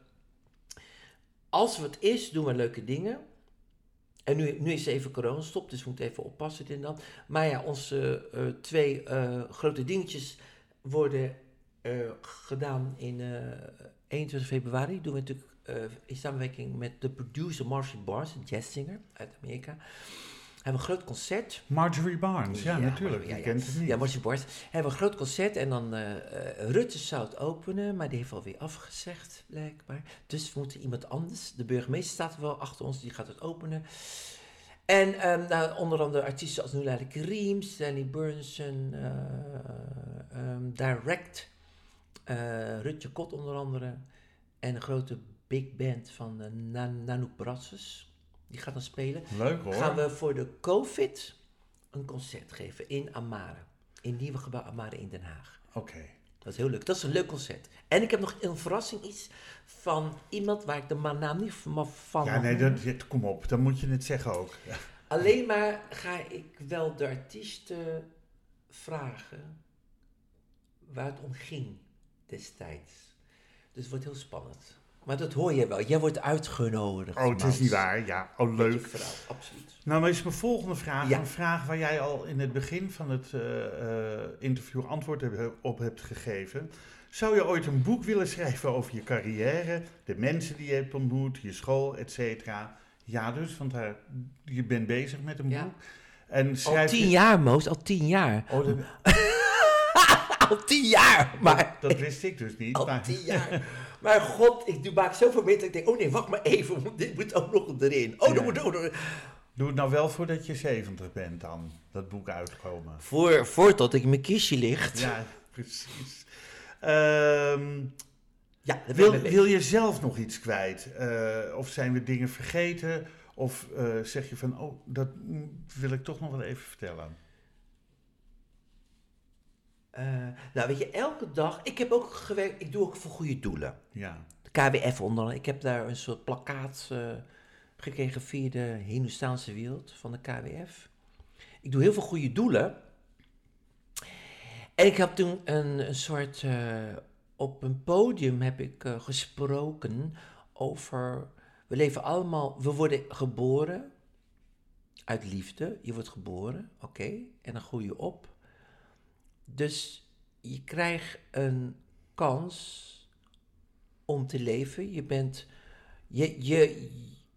Als het is, doen we leuke dingen. En nu, nu is even corona stop, dus we moeten even oppassen dit en dat. Maar ja, onze eh, twee eh, grote dingetjes worden eh, gedaan in eh 21 februari. Doen we natuurlijk eh, in samenwerking met de producer Marcy Barnes, een jazzzanger uit Amerika. We hebben een groot concert. Marjorie Barnes, ja, Ja, natuurlijk. ja, Je ja. kent het niet. Ja, Marcy Barnes. We hebben een groot concert en dan eh eh, Rutte zou het openen, maar die heeft alweer afgezegd, blijkbaar. Dus we moeten iemand anders. De burgemeester staat er wel achter ons, die gaat het openen. En ehm, nou, onder andere artiesten als Nulali Karim, Stanley Burnson, eh, ehm, Direct, eh Rutje Kot onder andere. En een grote big band van uh, Nanook Brasses. Die gaat dan spelen. Leuk hoor. Gaan we voor de COVID een concert geven in Amare. In Nieuwe Gebouw Amare in Den Haag. Oké. Dat is heel leuk. Dat is een leuk concert. En ik heb nog een verrassing iets van iemand waar ik de naam niet van Ja, nee, dat, dat- kom op. Dan moet je het zeggen ook. Ja. Alleen maar ga ik wel de artiesten vragen waar het om ging destijds. Dus het wordt heel spannend. Maar dat hoor je wel. Jij wordt uitgenodigd. Oh, het is niet waar. Ja, oh leuk. absoluut. Nou, maar is mijn volgende vraag Ja. een vraag waar jij al in het begin van het eh, eh, interview antwoord op hebt gegeven. Zou je ooit een boek willen schrijven over je carrière, de mensen die je hebt ontmoet, je school, et cetera? Ja, dus, want daar, je bent bezig met een Ja. boek. En Al tien je- jaar, Moos. Al tien jaar. Oh, dat, Al tien jaar. Maar dat wist ik dus niet. al maar- tien jaar. Maar god, ik doe- maak zoveel mee dat ik denk, oh nee, wacht maar even, want dit moet ook nog erin. Oh, Ja. dat moet ook nog Doe het nou wel voordat je 70 bent dan, dat boek uitkomen. Voor, voordat ik mijn kiesje ligt. Ja, precies. Ehm, Ja, Wil, wil je zelf nog iets kwijt? Eh, of zijn we dingen vergeten? Of eh, zeg je van, oh, dat mm, wil ik toch nog wel even vertellen. Eh, nou, weet je, elke dag. Ik heb ook gewerkt. Ik doe ook voor goede doelen. Ja, De KWF onder. Ik heb daar een soort plakkaat eh, gekregen via de Hindoestaanse wereld van de KWF. Ik doe heel veel goede doelen. En ik heb toen een, een soort. eh, op een podium heb ik gesproken over. We leven allemaal. We worden geboren. Uit liefde. Je wordt geboren, oké. En dan groei je op. Dus je krijgt een kans om te leven. Je bent. Je, je,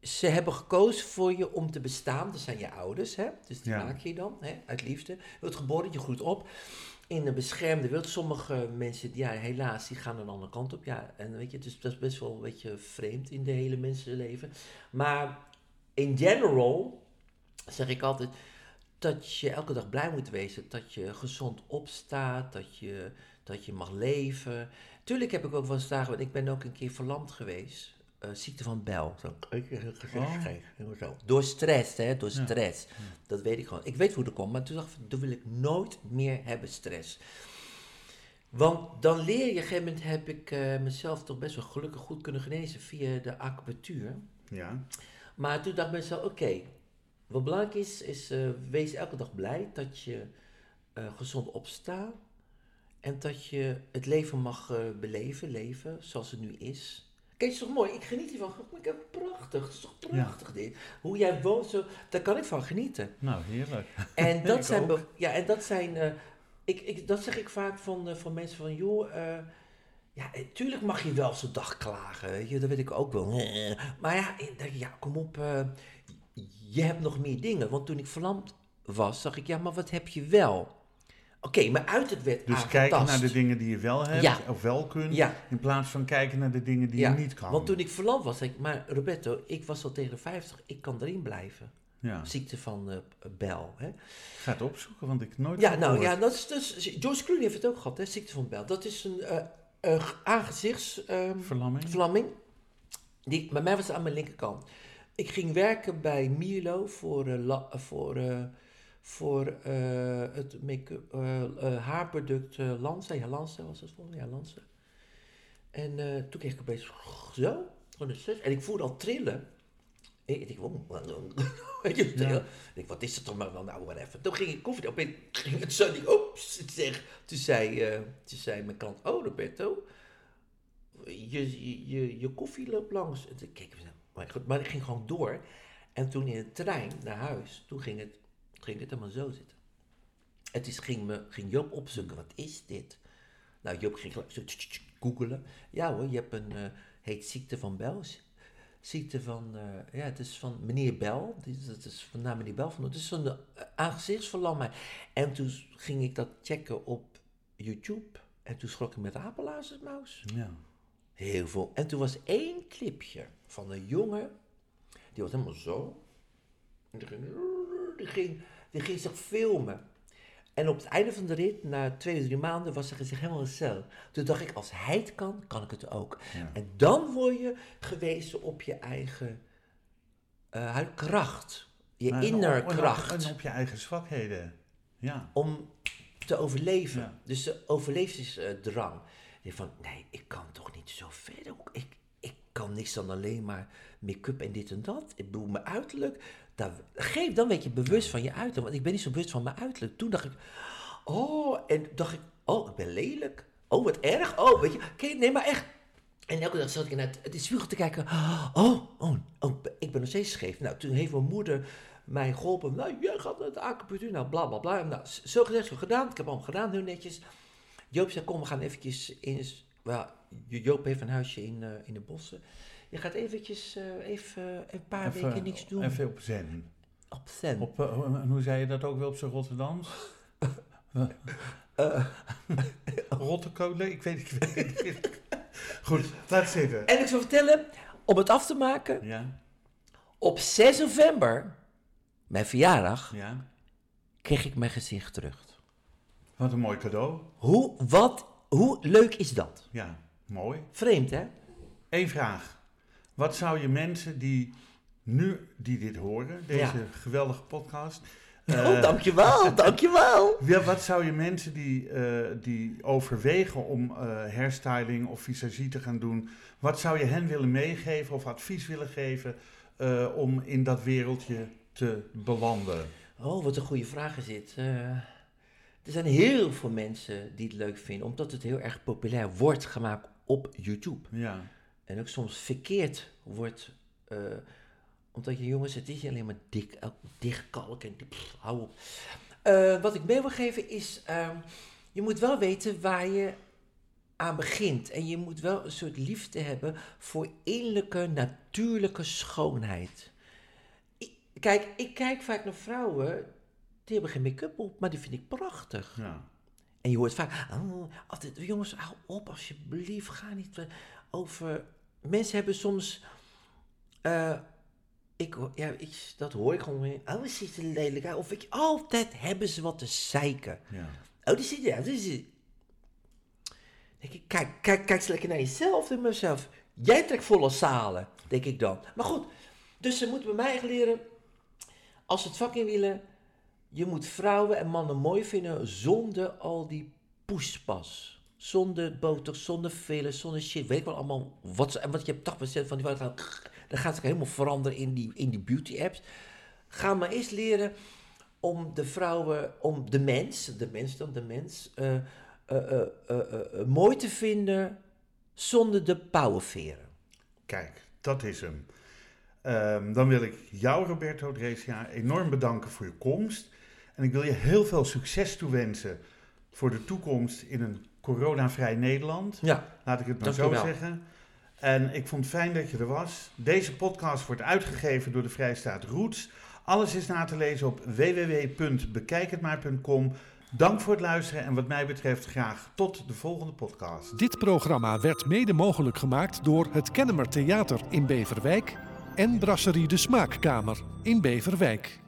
ze hebben gekozen voor je om te bestaan. Dat zijn je ouders, hè? Dus die Ja. maak je dan, hè? Uit liefde. Je wordt geboren, je groeit op. In een beschermde wereld. Sommige mensen, ja, helaas, die gaan een andere kant op. Ja, en weet je, dus dat is best wel een beetje vreemd in de hele mensenleven. Maar in general zeg ik altijd dat je elke dag blij moet wezen. Dat je gezond opstaat, dat je, dat je mag leven. Tuurlijk heb ik ook wel eens dagen, want ik ben ook een keer verlamd geweest. Eh, ziekte van Bel. Zo, ik heb het gezegd Oh. gekregen, zo. Door stress, hè, door Ja. stress. Dat weet ik gewoon. Ik weet hoe dat komt, maar toen dacht ik, dat wil ik nooit meer hebben, stress. Want dan leer je, op een gegeven moment heb ik eh, mezelf toch best wel gelukkig goed kunnen genezen via de acupunctuur. ja, Maar toen dacht ik mezelf, oké, wat belangrijk is, is eh, wees elke dag blij dat je eh, gezond opstaat. En dat je het leven mag eh, beleven, leven zoals het nu is. Kijk, het is toch mooi? Ik geniet hiervan. Ik heb prachtig. Het is toch prachtig dit? Hoe jij woont, zo, daar kan ik van genieten. nou heerlijk. En dat zijn, ook. ja, en dat zijn, ik, ik, dat zeg ik vaak van, van mensen van, joh, ja, tuurlijk mag je wel zo'n dag klagen, weet je, dat weet ik ook wel. Maar ja, ja, kom op, je hebt nog meer dingen. Want toen ik verlamd was, dacht ik, ja, maar wat heb je wel? Oké, maar uiterlijk werd Dus kijken aangetast. naar de dingen die je wel hebt Ja. of wel kunt, Ja. in plaats van kijken naar de dingen die Ja, je niet kan. Want toen ik verlamd was, zei ik, maar Roberto, ik was al tegen de 50, ik kan erin blijven. Ziekte van eh Bel. Hè? Ga het opzoeken, want ik nooit Ja, nou gehoord. ja, dat is, is, George Clooney heeft het ook gehad, hè, ziekte van Bel. Dat is een eh eh, aangezichts... Verlamming? Die, bij mij was het aan mijn linkerkant. Ik ging werken bij Milo voor, eh, la- voor, eh, voor eh, het make-up, haarproduct uh, Lanza. Ja, Lanza was het volgens. Ja, Lanza. En toen kreeg ik opeens zo, gewoon een zus. En ik voelde al trillen. Ik ik denk, oh, je, Ja. wat is het toch maar wel nou, whatever. Toen ging ik koffie, opeens ging het zo, ik, oeps, zeg, toen zei, eh, toen zei mijn klant, oh Roberto, je, je, je, je koffie loopt langs. En toen keek ik, maar, goed, maar ik ging gewoon door. En toen in de trein naar huis, toen ging het, ging het helemaal zo zitten. Het is, ging, me, ging Joop opzoeken, wat is dit? Nou, Joop ging zo googelen. Ja hoor, je hebt een, eh, heet ziekte van Bel. Ziekte van, eh, ja, het is van meneer Bel. Het is van naar meneer Bel. Van, het is van de uh, aangezichtsverlamming. En toen ging ik dat checken op YouTube. En toen schrok ik met apenlazersmuis. Ja. Heel veel. En toen was één clipje van een jongen. Die was helemaal zo. En die ging, die ging, die ging zich filmen. En op het einde van de rit, na twee, drie maanden, was hij zich helemaal zo. Toen dacht ik, als hij het kan, kan ik het ook. Ja. En dan word je gewezen op je eigen huid- kracht. Je Maar inner en op- kracht. En op je eigen zwakheden. Ja. om te overleven. Ja. Dus de overlevingsdrang. Van, nee, ik kan toch niet zo verder. Ik, ik kan niks dan alleen maar make-up en dit en dat. Ik bedoel, mijn uiterlijk. Daar, geef, dan weet je bewust van je uiterlijk. Want ik ben niet zo bewust van mijn uiterlijk. Toen dacht ik, oh, en dacht ik, oh, ik ben lelijk. Oh, wat erg. Oh, weet je, nee, maar echt. En elke dag zat ik naar het, spiegel te kijken. Oh, oh, oh, ik ben nog steeds scheef. Nou, toen heeft mijn moeder mij geholpen. Nou, jij gaat naar de acupunctuur. Nou, bla, bla, bla. Nou, zo gezegd, zo gedaan. Ik heb allemaal gedaan, heel netjes. Joop zei, kom, we gaan eventjes in... Well, Joop heeft een huisje in, eh, in de bossen. Je gaat eventjes eh, even een paar Even- weken niks doen. Even op zen. Op zen. Op, eh, en hoe zei je dat ook wel op zijn Rotterdams? Eh, Rottekolen? Ik weet, ik weet het niet. Goed, laat zitten. en ik zal vertellen, om het af te maken. Ja, Op 6 november, mijn verjaardag, ja. kreeg ik mijn gezicht terug. Wat een mooi cadeau. Hoe, wat, hoe leuk is dat? Ja, mooi. Vreemd, hè? Eén vraag. Wat zou je mensen die nu, die dit horen, deze Ja. geweldige podcast... oh, eh, dankjewel, dankjewel. Ja, wat zou je mensen die, eh, die overwegen om eh, hairstyling of visagie te gaan doen, wat zou je hen willen meegeven of advies willen geven om in dat wereldje te belanden? Oh, wat een goede vraag is dit. Er zijn heel veel mensen die het leuk vinden, omdat het heel erg populair wordt gemaakt op YouTube. Ja, En ook soms verkeerd wordt, eh, omdat je jongens, het is alleen maar dik, dichtkalk en pff, hou op. Eh, wat ik mee wil geven is, ehm, je moet wel weten waar je aan begint. En je moet wel een soort liefde hebben voor innerlijke, natuurlijke schoonheid. Ik- kijk, ik kijk vaak naar vrouwen, die hebben geen make-up op, maar die vind ik prachtig. ja. En je hoort vaak, oh, altijd, jongens, hou op alsjeblieft, ga niet eh, over... Mensen hebben soms, eh, ik, ja, ik, dat hoor ik gewoon weer, oh, ze ziet er lelijk uit. Of je, altijd hebben ze wat te zeiken. ja. Oh, die ziet er, die ziet Denk ik, kijk, kijk, kijk eens lekker naar jezelf en mezelf. Jij trekt volle zalen, denk ik dan. Maar goed, dus ze moeten bij mij leren, als ze het vak in willen, je moet vrouwen en mannen mooi vinden zonder al die poespas. Zonder botox, zonder fillers, zonder shit. Weet ik wel allemaal. Wat, ze- want je hebt 80% van die vrouwen. Dan gaat zich helemaal veranderen in die, in die beauty apps. Ga maar eens leren om de vrouwen, om de mens, de mens dan, de mens, eh, eh, eh, mooi te vinden zonder de pauwenveren. Kijk, dat is hem. Ehm, dan wil ik jou, Roberto Dresia, enorm bedanken voor je komst. En ik wil je heel veel succes toewensen voor de toekomst in een coronavrij Nederland. Ja, Laat ik het maar zo zeggen. En ik vond het fijn dat je er was. Deze podcast wordt uitgegeven door de Vrijstaat Roots. Alles is na te lezen op www.bekijkhetmaar.com. Dank voor het luisteren en wat mij betreft graag tot de volgende podcast. Dit programma werd mede mogelijk gemaakt door het Kennemer Theater in Beverwijk en Brasserie de Smaakkamer in Beverwijk.